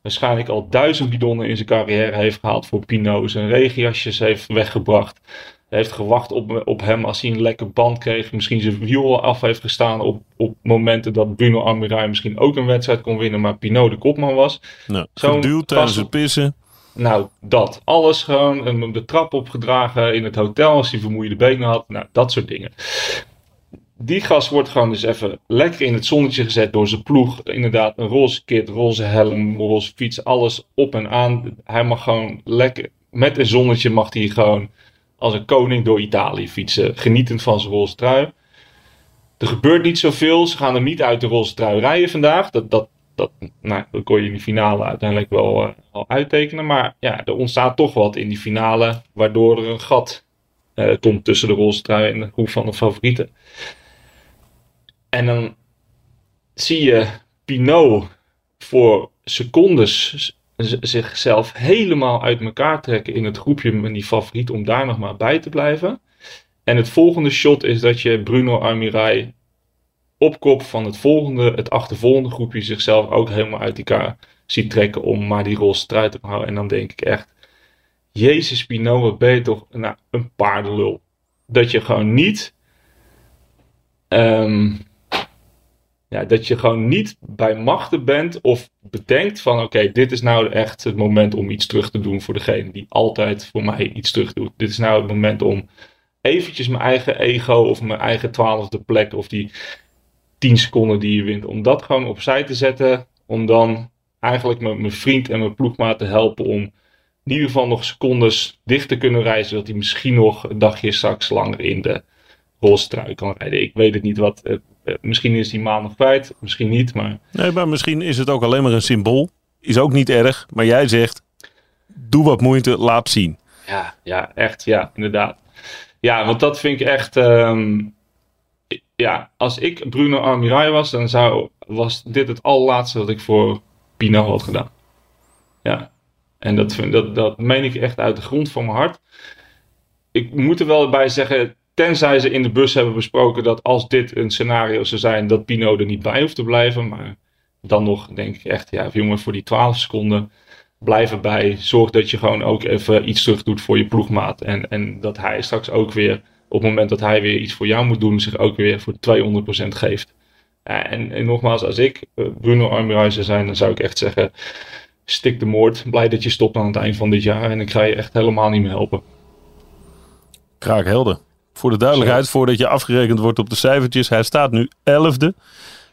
Waarschijnlijk al duizend bidonnen in zijn carrière heeft gehaald voor Pinot. Zijn regenjasjes heeft weggebracht. Heeft gewacht op, op hem als hij een lekker band kreeg. Misschien zijn wiel af heeft gestaan op, op momenten dat Bruno Armirai misschien ook een wedstrijd kon winnen. Maar Pinot de kopman was. Nou, Zo'n geduwd tijdens het pissen. Nou, dat. Alles gewoon. De trap opgedragen in het hotel als hij vermoeide benen had. Nou, dat soort dingen. Die gast wordt gewoon dus even lekker in het zonnetje gezet door zijn ploeg. Inderdaad, een roze kit, roze helm, roze fiets, alles op en aan. Hij mag gewoon lekker, met een zonnetje mag hij gewoon als een koning door Italië fietsen. Genietend van zijn roze trui. Er gebeurt niet zoveel. Ze gaan hem niet uit de roze trui rijden vandaag. Dat, dat, dat, nou, dat kon je in die finale uiteindelijk wel eh, al uittekenen. Maar ja, er ontstaat toch wat in die finale. Waardoor er een gat eh, komt tussen de roze trui en de groep van de favorieten. En dan zie je Pinot voor secondes zichzelf helemaal uit elkaar trekken in het groepje met die favoriet om daar nog maar bij te blijven. En het volgende shot is dat je Bruno Armirai op kop van het volgende, het achtervolgende groepje zichzelf ook helemaal uit elkaar ziet trekken om maar die roze trui te houden. En dan denk ik echt, Jezus Pinot, wat ben je toch nou, een paardenlul. Dat je gewoon niet, ehm, ja, dat je gewoon niet bij machten bent of bedenkt van oké, dit is nou echt het moment om iets terug te doen voor degene die altijd voor mij iets terug doet. Dit is nou het moment om eventjes mijn eigen ego of mijn eigen twaalfde plek of die 10 seconden die je wint, om dat gewoon opzij te zetten. Om dan eigenlijk mijn, mijn vriend en mijn ploegmaat te helpen om in ieder geval nog secondes dicht te kunnen reizen. Zodat hij misschien nog een dagje straks langer in de roze trui kan rijden. Ik weet het niet wat. eh, eh, misschien is die maand nog kwijt, misschien niet. Maar Nee, maar misschien is het ook alleen maar een symbool. Is ook niet erg. Maar jij zegt, doe wat moeite, laat zien. Ja, ja, echt, ja, inderdaad. Ja, want dat vind ik echt. ehm, ja, als ik Bruno Armirai was, dan zou, was dit het allerlaatste wat ik voor Pino had gedaan. Ja. En dat, dat, dat meen ik echt uit de grond van mijn hart. Ik moet er wel bij zeggen, tenzij ze in de bus hebben besproken dat als dit een scenario zou zijn, dat Pino er niet bij hoeft te blijven. Maar dan nog denk ik echt, ja jongen, voor die 12 seconden blijf erbij. Zorg dat je gewoon ook even iets terug doet voor je ploegmaat. En, en dat hij straks ook weer, op het moment dat hij weer iets voor jou moet doen, zich ook weer voor 200% geeft. Ja, en, en nogmaals, als ik eh, Bruno Armbrust zou zijn, dan zou ik echt zeggen, stik de moord. Blij dat je stopt aan het eind van dit jaar en ik ga je echt helemaal niet meer helpen. Kraakhelder. Voor de duidelijkheid, voordat je afgerekend wordt op de cijfertjes. Hij staat nu 11e.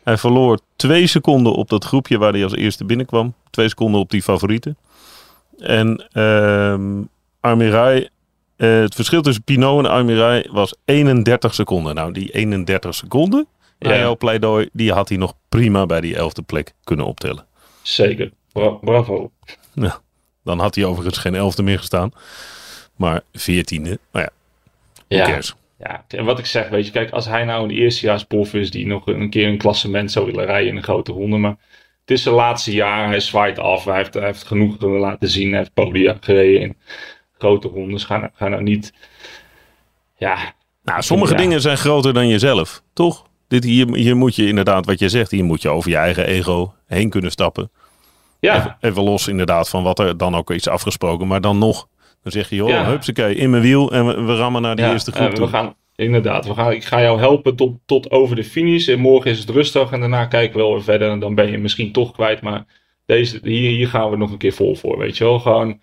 Hij verloor twee seconden op dat groepje waar hij als eerste binnenkwam. Twee seconden op die favorieten. En ehm Armirai, eh, het verschil tussen Pinot en Armirai was 31 seconden. Nou, die 31 seconden, Ja. jouw pleidooi, die had hij nog prima bij die 11e plek kunnen optellen. Zeker. Bra- bravo. Dan had hij overigens geen 11e meer gestaan. Maar 14e. Maar ja, Ja. cares? Ja, en wat ik zeg, weet je, kijk, als hij nou een eerstejaarsprof is die nog een keer een klassement zou willen rijden in een grote ronde, maar het is zijn laatste jaar, hij zwaait af, hij heeft, hij heeft genoeg laten zien, hij heeft podia gereden in grote rondes, ga, nou- ga nou niet, ja, Nou, sommige Ja. dingen zijn groter dan jezelf, toch? Dit hier, hier moet je inderdaad, wat je zegt, hier moet je over je eigen ego heen kunnen stappen. ja, Even, even los inderdaad van wat er dan ook is afgesproken. Maar dan nog, dan zeg je, joh, Ja. hupsakee, in mijn wiel en we, we rammen naar die ja, eerste groep toe. we gaan, inderdaad, we gaan, ik ga jou helpen tot, tot over de finish en morgen is het rustig en daarna kijken we wel weer verder en dan ben je misschien toch kwijt, maar deze, hier, hier gaan we nog een keer vol voor, weet je wel, gewoon,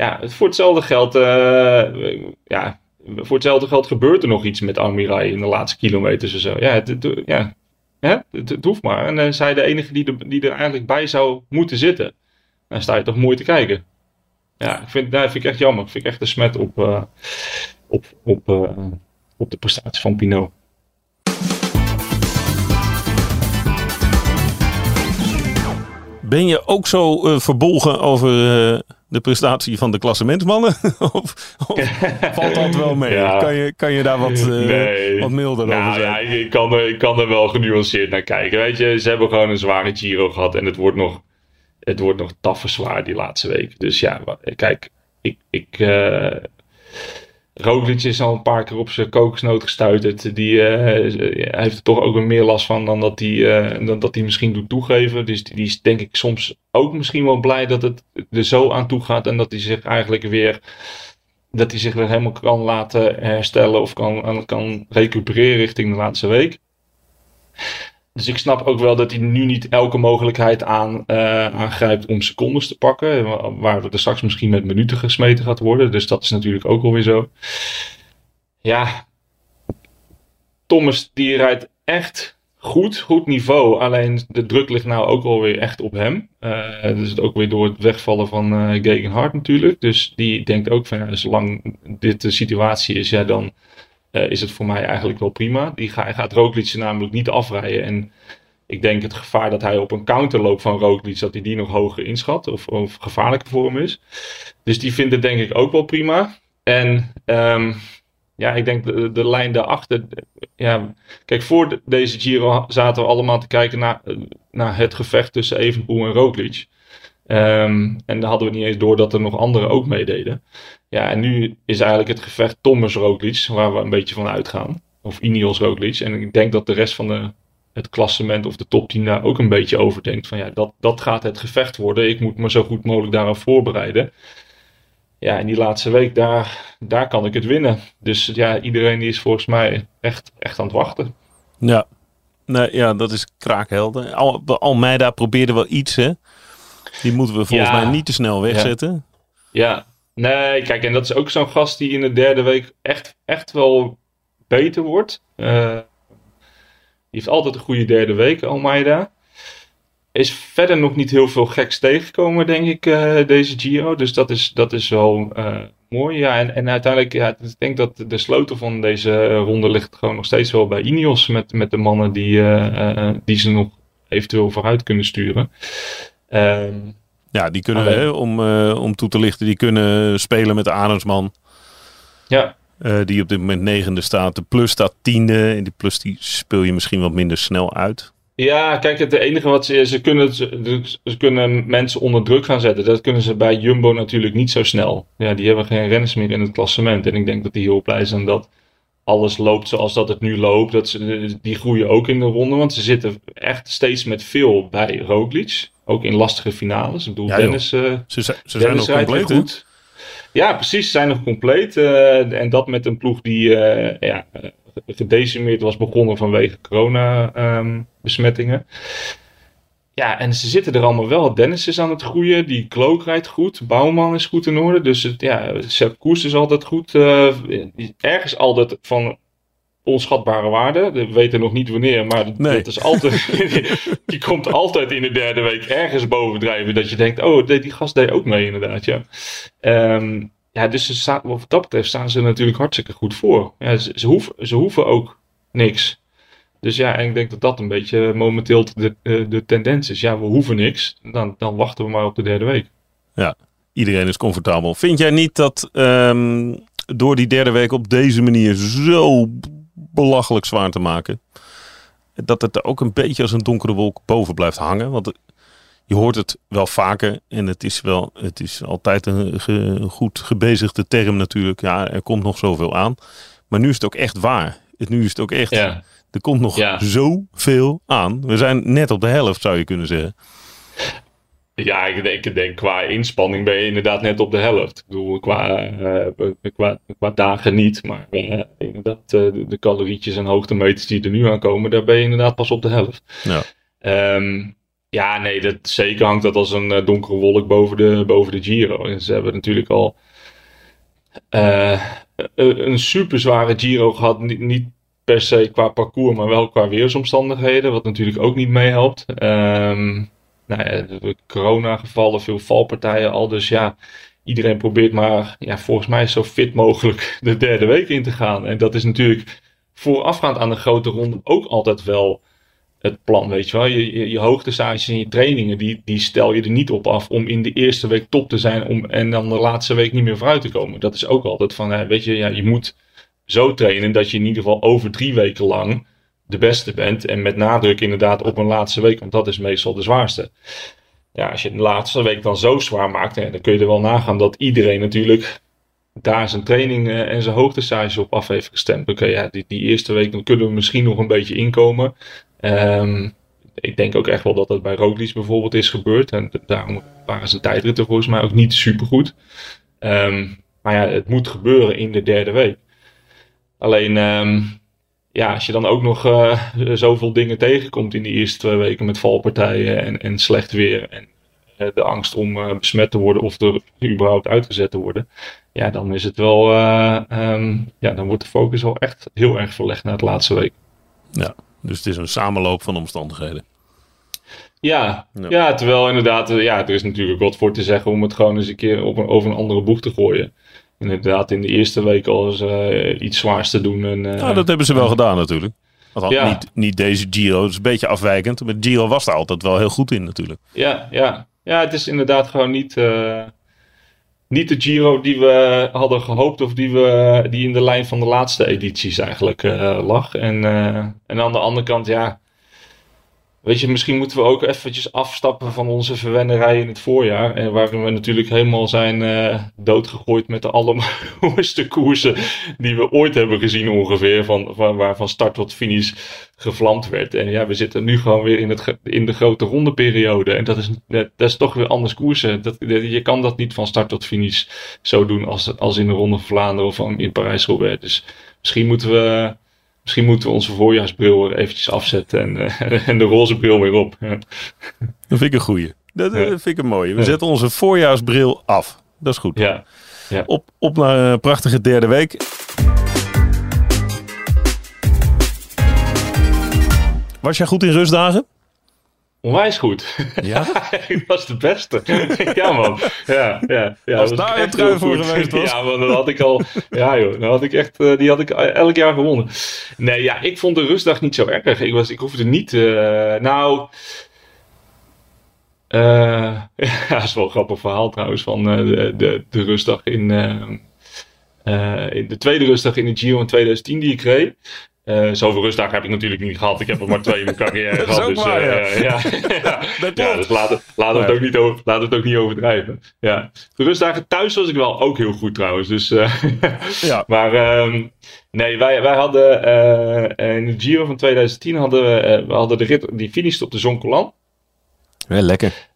ja, voor hetzelfde geld, eh, ja, voor hetzelfde geld gebeurt er nog iets met Almirai in de laatste kilometers en zo. Ja, het, het- ja? Het, hoeft maar. En dan zij de enige die er, die er eigenlijk bij zou moeten zitten. Dan sta je toch mooi te kijken. Ja, ik vind, dat vind ik echt jammer. Ik vind ik echt een smet op, eh, op, op, eh, op de prestatie van Pinot. Ben je ook zo eh, verbolgen over eh, de prestatie van de klassementsmannen? [laughs] of, of valt dat wel mee? Ja. Kan, je, kan je daar wat, eh, Nee. wat milder over Nou zijn? ja, ik kan, er, ik kan er wel genuanceerd naar kijken. Weet je, ze hebben gewoon een zware Giro gehad en het wordt nog, het wordt nog taffe zwaar die laatste week. Dus ja, kijk, ik, ik, eh Roglic is al een paar keer op zijn kokosnoot gestuiterd. Die eh, heeft er toch ook weer meer last van dan dat hij, eh, dan dat hij misschien doet toegeven. Dus die, die is denk ik soms ook misschien wel blij dat het er zo aan toe gaat. En dat hij zich eigenlijk weer, dat hij zich weer helemaal kan laten herstellen of kan, kan recupereren richting de laatste week. Dus ik snap ook wel dat hij nu niet elke mogelijkheid aan, eh, aangrijpt om secondes te pakken. wa- Waar er straks misschien met minuten gesmeten gaat worden. Dus dat is natuurlijk ook alweer zo. Ja, Thomas die rijdt echt goed, goed niveau. Alleen de druk ligt nou ook alweer echt op hem. Dus ook weer door het wegvallen van eh Gegenhard natuurlijk. Dus die denkt ook van ja, zolang dit de situatie is, ja dan eh, is het voor mij eigenlijk wel prima. Die ga, gaat Roglic namelijk niet afrijden. En ik denk het gevaar dat hij op een counter loopt van Roglic, dat hij die nog hoger inschat of, of gevaarlijker voor hem is. Dus die vindt het denk ik ook wel prima. En ehm, ja, ik denk de, lijn daarachter. Ja, kijk, voor de- deze Giro zaten we allemaal te kijken naar, eh, naar het gevecht tussen Evenpoel en Roglic. Ehm, en dan hadden we niet eens door dat er nog anderen ook meededen. Ja, en nu is eigenlijk het gevecht Thomas Roglic, waar we een beetje van uitgaan. Of Ineos Roglic. En ik denk dat de rest van de, het klassement of de top 10 daar ook een beetje over denkt. Van ja, dat, dat gaat het gevecht worden. Ik moet me zo goed mogelijk daarop voorbereiden. Ja, en die laatste week, daar, daar kan ik het winnen. Dus ja, iedereen die is volgens mij echt, echt aan het wachten. Ja. Nee, ja, dat is kraakhelder. Al, Almeida probeerde wel iets, hè? Die moeten we volgens Ja. mij niet te snel wegzetten. Ja, nee, kijk, en dat is ook zo'n gast die in de derde week echt, echt wel beter wordt. Eh, die heeft altijd een goede derde week, Almeida. Is verder nog niet heel veel geks tegengekomen, denk ik, eh, deze Giro. Dus dat is, dat is wel eh, mooi. Ja, en, en uiteindelijk, ja, ik denk dat de sleutel van deze ronde ligt gewoon nog steeds wel bij Ineos. Met, met de mannen die, die ze nog eventueel vooruit kunnen sturen. Ehm Ja, die kunnen, hè, om, eh, om toe te lichten, die kunnen spelen met de Arendsman. ja, eh, die op dit moment negende staat. De plus staat tiende. En die plus die speel je misschien wat minder snel uit. Ja, kijk, het enige wat ze, ze kunnen, ze, ze kunnen mensen onder druk gaan zetten. Dat kunnen ze bij Jumbo natuurlijk niet zo snel. Ja, die hebben geen renners meer in het klassement. En ik denk dat die heel blij zijn dat alles loopt zoals dat het nu loopt. Dat ze, die groeien ook in de ronde, want ze zitten echt steeds met veel bij Roglic. Ook in lastige finales. Ik bedoel, Ja, Dennis, uh, Ze, zijn- ze zijn nog rijdt compleet, goed. Ja, precies. Ze zijn nog compleet. eh, en dat met een ploeg die eh, ja, eh, gedecimeerd was begonnen vanwege corona-besmettingen. ja, en ze zitten er allemaal wel. Dennis is aan het groeien. Die Klook rijdt goed. Bouwman is goed in orde. Dus het, ja, Sepp Koers is altijd goed. eh, ergens altijd van onschatbare waarde. We weten nog niet wanneer, maar Nee. dat is altijd. [laughs] die komt altijd in de derde week ergens bovendrijven. Dat je denkt: oh, die, gast deed ook mee, inderdaad. Ja, Ehm, ja dus ze staan, wat dat betreft staan ze natuurlijk hartstikke goed voor. Ja, ze, ze, hoeven, ze hoeven ook niks. Dus ja, en ik denk dat dat een beetje momenteel de, eh, de tendens is. Ja, we hoeven niks. Dan, dan wachten we maar op de derde week. Iedereen is comfortabel. Vind jij niet dat ehm, door die derde week op deze manier zo belachelijk zwaar te maken, dat het er ook een beetje als een donkere wolk boven blijft hangen? Want je hoort het wel vaker en het is wel, het is altijd een ge- goed gebezigde term natuurlijk. Ja, er komt nog zoveel aan. Maar nu is het ook echt waar. Het- Nu is het ook echt, Ja. er komt nog Ja. zoveel aan. We zijn net op de helft, zou je kunnen zeggen. Ja, ik denk, ik denk qua inspanning ben je inderdaad net op de helft. Ik bedoel, qua, eh, qua, qua dagen niet, maar eh, inderdaad, eh, de, de calorietjes en hoogtemeters die er nu aankomen, daar ben je inderdaad pas op de helft. Ja. Ehm, ja, nee, dat, zeker hangt dat als een donkere wolk boven de, boven de Giro. En ze hebben natuurlijk al een super zware Giro gehad. Niet, niet per se qua parcours, maar wel qua weersomstandigheden. Wat natuurlijk ook niet meehelpt. Ehm nou ja, corona-gevallen, veel valpartijen al. Dus ja, iedereen probeert maar, ja, volgens mij zo fit mogelijk [laughs] de derde week in te gaan. En dat is natuurlijk voorafgaand aan de grote ronde ook altijd wel het plan, weet je wel. Je, je, je hoogtestages en je trainingen, die, die stel je er niet op af om in de eerste week top te zijn om, en dan de laatste week niet meer vooruit te komen. Dat is ook altijd van, weet je, ja, je moet zo trainen dat je in ieder geval over drie weken lang de beste bent. En met nadruk inderdaad op een laatste week, want dat is meestal de zwaarste. Ja, als je de laatste week dan zo zwaar maakt, hè, dan kun je er wel nagaan dat iedereen natuurlijk daar zijn training eh, en zijn hoogtestages op af heeft gestemd. Oké, ja, die, die eerste week dan kunnen we misschien nog een beetje inkomen. Ehm, ik denk ook echt wel dat dat bij Roglic bijvoorbeeld is gebeurd. En daarom waren zijn tijdritten volgens mij ook niet supergoed. Ehm maar ja, het moet gebeuren in de derde week. Alleen, ehm, ja, als je dan ook nog eh, zoveel dingen tegenkomt in die eerste twee weken met valpartijen en, en slecht weer en eh, de angst om eh, besmet te worden of er überhaupt uitgezet te worden, ja, dan is het wel, eh, ehm, ja, dan wordt de focus wel echt heel erg verlegd naar het laatste week. Dus het is een samenloop van omstandigheden. Ja, Ja. ja. terwijl inderdaad, ja, er is natuurlijk wat voor te zeggen om het gewoon eens een keer op een, over een andere boeg te gooien. Inderdaad, in de eerste week al eens eh, iets zwaars te doen. En, Nou, dat hebben ze wel gedaan natuurlijk. Ja. niet, niet deze Giro. Het is een beetje afwijkend. Maar Giro was daar altijd wel heel goed in natuurlijk. Ja, ja. ja, het is inderdaad gewoon niet, eh, niet de Giro die we hadden gehoopt of die, we, die in de lijn van de laatste edities eigenlijk lag. En, en aan de andere kant, ja, weet je, misschien moeten we ook eventjes afstappen van onze verwennerij in het voorjaar. En waarin we natuurlijk helemaal zijn eh, doodgegooid met de allermooiste [laughs] koersen die we ooit hebben gezien ongeveer. Van, van, waar van start tot finish gevlamd werd. En ja, we zitten nu gewoon weer in, het, in de grote rondeperiode. En dat is, dat is toch weer anders koersen. Dat, je kan dat niet van start tot finish zo doen als, als in de Ronde van Vlaanderen of in Parijs-Roubaix. Dus misschien moeten we... Misschien moeten we onze voorjaarsbril er eventjes afzetten en, eh, [laughs] en de roze bril weer op. Ja. Dat vind ik een goeie. Dat eh, vind ik een mooie. We zetten onze voorjaarsbril af. Dat is goed. Ja. Op, op naar een prachtige derde week. Was jij goed in rustdagen? Onwijs goed. Ja. [laughs] ik was de beste. [laughs] ja, man. Ja, ja, ja, Als daar een trui voor geweest [laughs] was. Ja, man, dan had ik al. Ja, joh. Dan had ik echt. eh, die had ik elk jaar gewonnen. Nee, ja, ik vond de rustdag niet zo erg. Ik, was, ik hoefde niet. eh, nou. eh, ja, dat is wel een grappig verhaal trouwens. Van eh, de, de, de rustdag in. eh, eh, in de tweede rustdag in de Giro in 2010 die ik reed. Uh, zoveel rustdagen heb ik natuurlijk niet gehad. Ik heb er maar twee in mijn carrière [laughs] gehad. Dus, waar, ja. Uh, ja. ja. [laughs] ja dus laten laat het, ook niet over, laat het ook niet overdrijven. Ja. De rustdagen thuis was ik wel ook heel goed trouwens. Dus, uh, [laughs] ja. Maar um, nee, wij, wij hadden in de Giro van 2010 hadden we, we hadden de rit die finishte op de Zoncolan. Ja, lekker.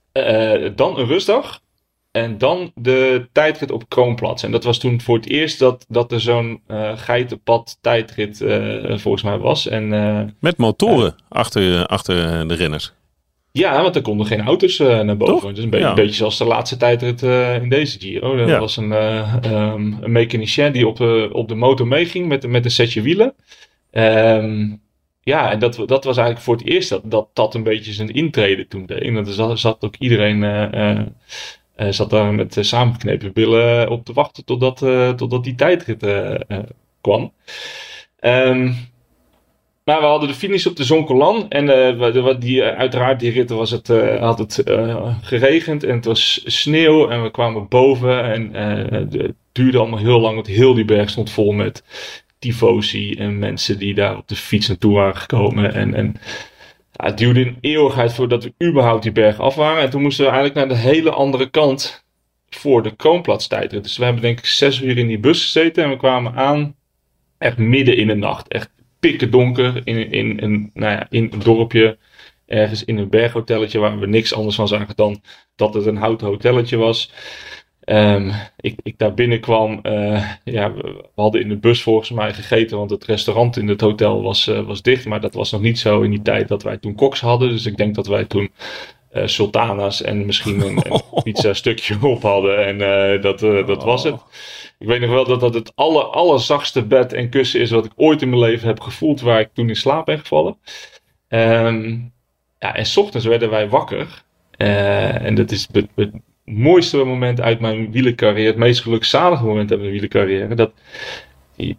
dan een rustdag. En dan de tijdrit op Kroonplaats. En dat was toen voor het eerst dat, dat er zo'n uh, geitenpad tijdrit uh, volgens mij was. En, uh, Met motoren achter, achter de renners. Ja, want er konden geen auto's naar boven. Dus een, be ja. een, beetje zoals de laatste tijdrit in deze Giro. Er ja. was een, um, een mechanicien die op, op de motor meeging met, met een setje wielen. Um, ja, en dat, dat was eigenlijk voor het eerst dat dat, dat een beetje zijn intrede toen deed. En er zat, ook iedereen uh, zat daar met uh, samengeknepen billen op te wachten totdat, totdat die tijdrit kwam. Maar we hadden de finish op de Zoncolan. En die, uiteraard, die ritten was het, had het geregend en het was sneeuw. En we kwamen boven en het duurde allemaal heel lang. Want heel die berg stond vol met tifosi en mensen die daar op de fiets naartoe waren gekomen. En, en ja, het duurde een eeuwigheid voordat we überhaupt die berg af waren. En toen moesten we eigenlijk naar de hele andere kant voor de Kroonplaats tijdrit. Dus we hebben denk ik zes uur in die bus gezeten en we kwamen aan echt midden in de nacht. Echt pikken donker in, in, in, nou ja, in een dorpje. Ergens in een berghotelletje waar we niks anders van zagen dan dat het een houten hotelletje was. Um, ik, ik daar binnenkwam, uh, ja, we hadden in de bus volgens mij gegeten, want het restaurant in het hotel was, uh, was dicht. Maar dat was nog niet zo in die tijd dat wij toen koks hadden. Dus ik denk dat wij toen uh, sultanas en misschien een, een [laughs] pizza stukje op hadden. En dat, dat was het. Ik weet nog wel dat dat het aller, allerzachtste bed en kussen is wat ik ooit in mijn leven heb gevoeld, waar ik toen in slaap ben gevallen. Um, ja, en s ochtends werden wij wakker. en dat is mooiste moment uit mijn wielercarrière, het meest gelukzalige moment uit mijn wielercarrière, dat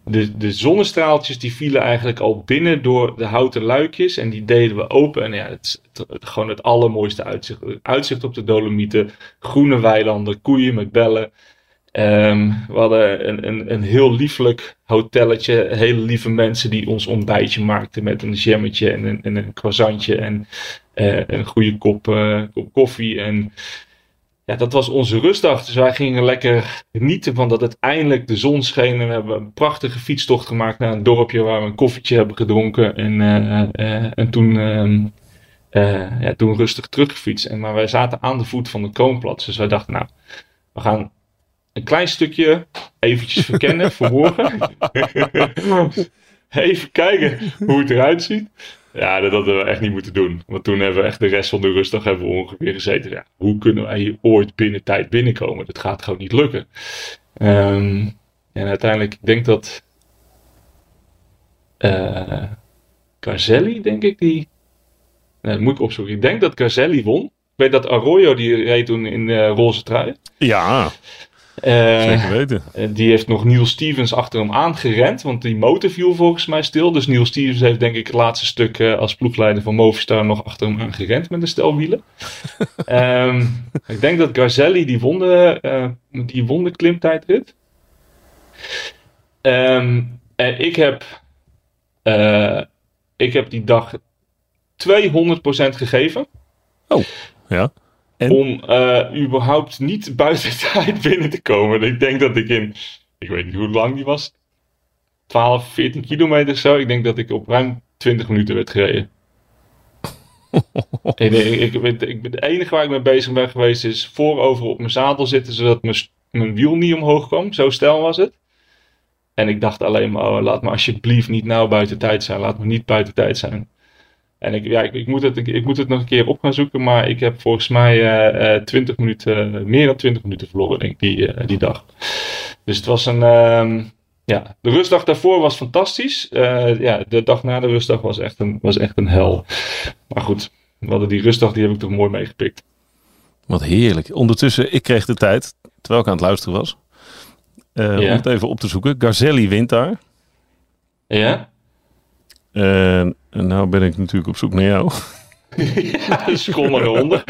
de, de zonnestraaltjes die vielen eigenlijk al binnen door de houten luikjes en die deden we open. En ja, het gewoon het allermooiste uitzicht. Uitzicht op de Dolomieten, groene weilanden, koeien met bellen. Um, we hadden een, een, een heel lieflijk hotelletje, hele lieve mensen die ons ontbijtje maakten met een jammetje en een, en een croissantje en uh, een goede kop, uh, kop koffie. En ja, dat was onze rustdag. Dus wij gingen lekker genieten van dat het eindelijk de zon scheen. En we hebben een prachtige fietstocht gemaakt naar een dorpje waar we een koffietje hebben gedronken. En, uh, uh, en toen, uh, ja, toen rustig teruggefietst. En, maar wij zaten aan de voet van de Koonplaats. Dus wij dachten, nou, we gaan een klein stukje eventjes verkennen voor morgen. [laughs] [laughs] Even kijken hoe het eruit ziet. Ja, dat hadden we echt niet moeten doen. Want toen hebben we echt de rest van de rustdag hebben ongeveer gezeten. Ja, hoe kunnen wij hier ooit binnen tijd binnenkomen? Dat gaat gewoon niet lukken. Um, en uiteindelijk, ik denk dat uh, Carzelli, denk ik, die... Moet ik opzoeken. Ik denk dat Carzelli won. Ik weet dat Arroyo, die reed toen in uh, roze trui. Ja. Zeker weten. Eh, die heeft nog Neil Stevens achter hem aangerend, want die motor viel volgens mij stil. Dus Neil Stevens heeft denk ik het laatste stuk uh, als ploegleider van Movistar nog achter hem aangerend met een stel wielen. um, [laughs] ik denk dat Garzelli die won de, die won de klimtijdrit. Um, en ik heb, ik heb die dag 200% gegeven. Oh, ja. Om uh, überhaupt niet buiten tijd binnen te komen. Ik denk dat ik in, ik weet niet hoe lang die was, 12, 14 kilometer zo. Ik denk dat ik op ruim 20 minuten werd gereden. [laughs] ik, ik, ik, ik, het enige waar ik mee bezig ben geweest is voorover op mijn zadel zitten, zodat mijn, mijn wiel niet omhoog kwam. Zo stel was het. En ik dacht alleen maar, oh, laat me alsjeblieft niet nou buiten tijd zijn. Laat me niet buiten tijd zijn. En ik, ja, ik, ik, moet het, ik, moet het nog een keer op gaan zoeken, maar ik heb volgens mij uh, uh, 20 minuten, meer dan 20 minuten verloren, denk ik, die, uh, die dag. Dus het was een, um, ja, de rustdag daarvoor was fantastisch. Uh, ja, de dag na de rustdag was echt een, was echt een hel. Maar goed, we hadden die rustdag, die heb ik toch mooi meegepikt. Wat heerlijk. Ondertussen, ik kreeg de tijd, terwijl ik aan het luisteren was, ja. om het even op te zoeken. Garzelli wint daar. Ja. En, en nou ben ik natuurlijk op zoek naar jou. [laughs] ja, scroll eronder.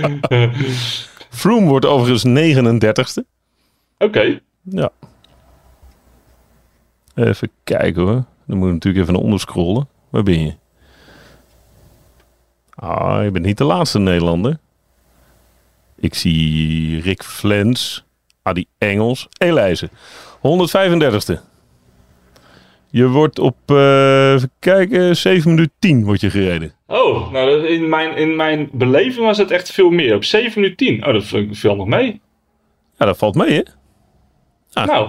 [laughs] Froome wordt overigens 39ste. Oké. Okay. Ja. Even kijken hoor. Dan moet ik natuurlijk even naar onder scrollen. Waar ben je? Ah, je bent niet de laatste Nederlander. Ik zie Rick Flens, Adi Engels, Elijzen. 135ste. Je wordt op, eh, even kijken, 7 minuten 10 wordt je gereden. Oh, nou in mijn, in mijn beleving was het echt veel meer. Op 7 minuten 10. Oh, dat veel nog mee. Ja, dat valt mee, hè? Ah. Nou,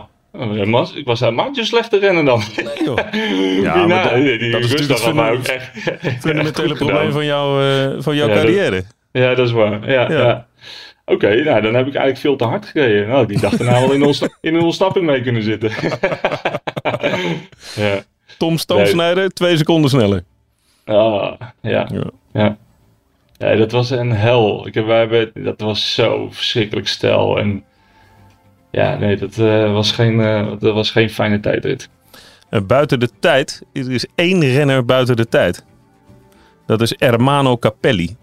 oh, ik was helemaal niet zo slecht te rennen dan. joh. [laughs] Ja, maar dat- die, dat is natuurlijk het ook echt, Fundamentele [laughs] probleem gedaan. van, jou, eh, van jouw Ja, dat- carrière. Ja, dat is waar. Ja, Ja. ja. Oké, nou dan heb ik eigenlijk veel te hard gereden. Nou, die dacht daarna wel in, ontsna- [laughs] in een ontsnapping mee kunnen zitten. [laughs] ja. Tom Stoomsnijder, twee seconden sneller. Ah, ja. Ja. Ja. Ja, dat was een hel. Ik heb, wij hebben, dat was zo verschrikkelijk stijl. En ja, nee, dat, eh, was, geen, eh, dat was geen fijne tijdrit. En buiten de tijd, er is één renner buiten de tijd. Dat is Ermano Capelli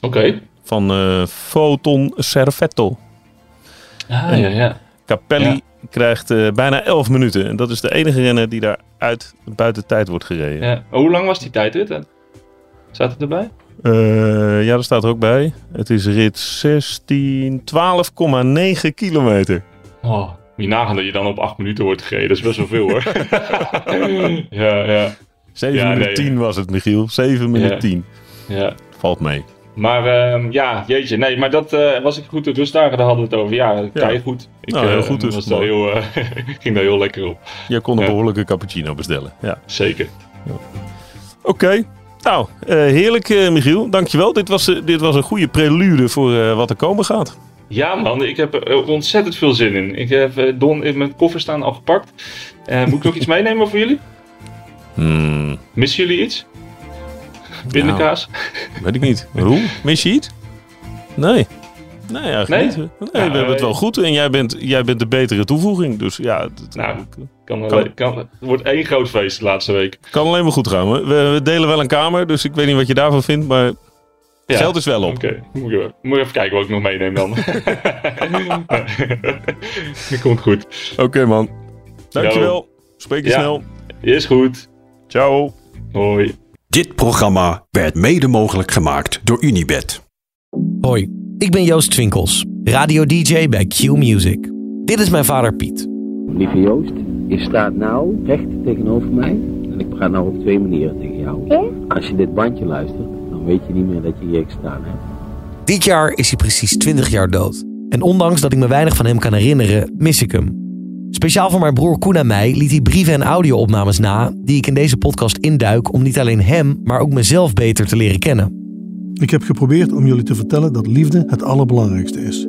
Oké. Van eh Foton Servetto. Ah, ja, ja. Capelli Ja. krijgt eh, bijna 11 minuten. En dat is de enige renner die daar uit buiten tijd wordt gereden. ja. Hoe lang was die tijdrit? Staat het erbij? Eh, ja, dat staat er ook bij. Het is rit 16, 12,9 kilometer. Oh, moet je nagaan dat je dan op 8 minuten wordt gereden. Dat is best wel veel hoor. [laughs] ja, ja, 7 Ja, minuten nee. 10 was het, Michiel. 7 minuten Ja. 10. ja. Valt mee. Maar ehm, ja, jeetje. Nee, maar dat eh, was ik goed de rustdagen. Daar hadden we het over. Ja, Ja. kei goed. Ik Nou, heel eh, goed dus. Was daar Mooi. heel, eh, [laughs] ging daar heel lekker op. Je kon een Ja. behoorlijke cappuccino bestellen. Ja. Zeker. Oké. Nou, heerlijk Michiel. Dankjewel. Dit was, dit was een goede prelude voor wat er komen gaat. Ja man, ik heb er ontzettend veel zin in. Ik heb Don in mijn koffer staan al gepakt. Moet ik nog iets [laughs] meenemen voor jullie? Hmm, Missen jullie iets? Pindakaas? weet ik niet. [laughs] Roel, mis je iets? Nee. Nee, eigenlijk Nee? niet. Nee, Nou, we hebben het eh, wel goed. En jij bent, jij bent de betere toevoeging. Dus ja, het Nou, Kan, Kan- kan, het wordt één groot feest de laatste week. kan alleen maar goed gaan. We, we delen wel een kamer, dus ik weet niet wat je daarvan vindt. Maar Ja. geld is wel op. Oké, moet, ik even kijken wat ik nog meeneem dan. [laughs] [laughs] Komt goed. Oké man. Dankjewel. Spreek je Ja. snel. Is goed. Ciao. Hoi. Dit programma werd mede mogelijk gemaakt door Unibed. Hoi, ik ben Joost Twinkels, radio-dj bij Q Music. Dit is mijn vader Piet. Lieve Joost, je staat nou recht tegenover mij. En ik praat nou op twee manieren tegen jou. Als je dit bandje luistert, dan weet je niet meer dat je hier gestaan hebt. Dit jaar is hij precies 20 jaar dood. En ondanks dat ik me weinig van hem kan herinneren, mis ik hem. Speciaal voor mijn broer Koen en mij liet hij brieven en audio-opnames na... die ik in deze podcast induik om niet alleen hem, maar ook mezelf beter te leren kennen. Ik heb geprobeerd om jullie te vertellen dat liefde het allerbelangrijkste is.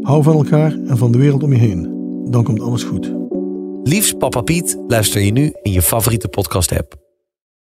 Hou van elkaar en van de wereld om je heen. Dan komt alles goed. Liefst Papa Piet luister je nu in je favoriete podcast-app.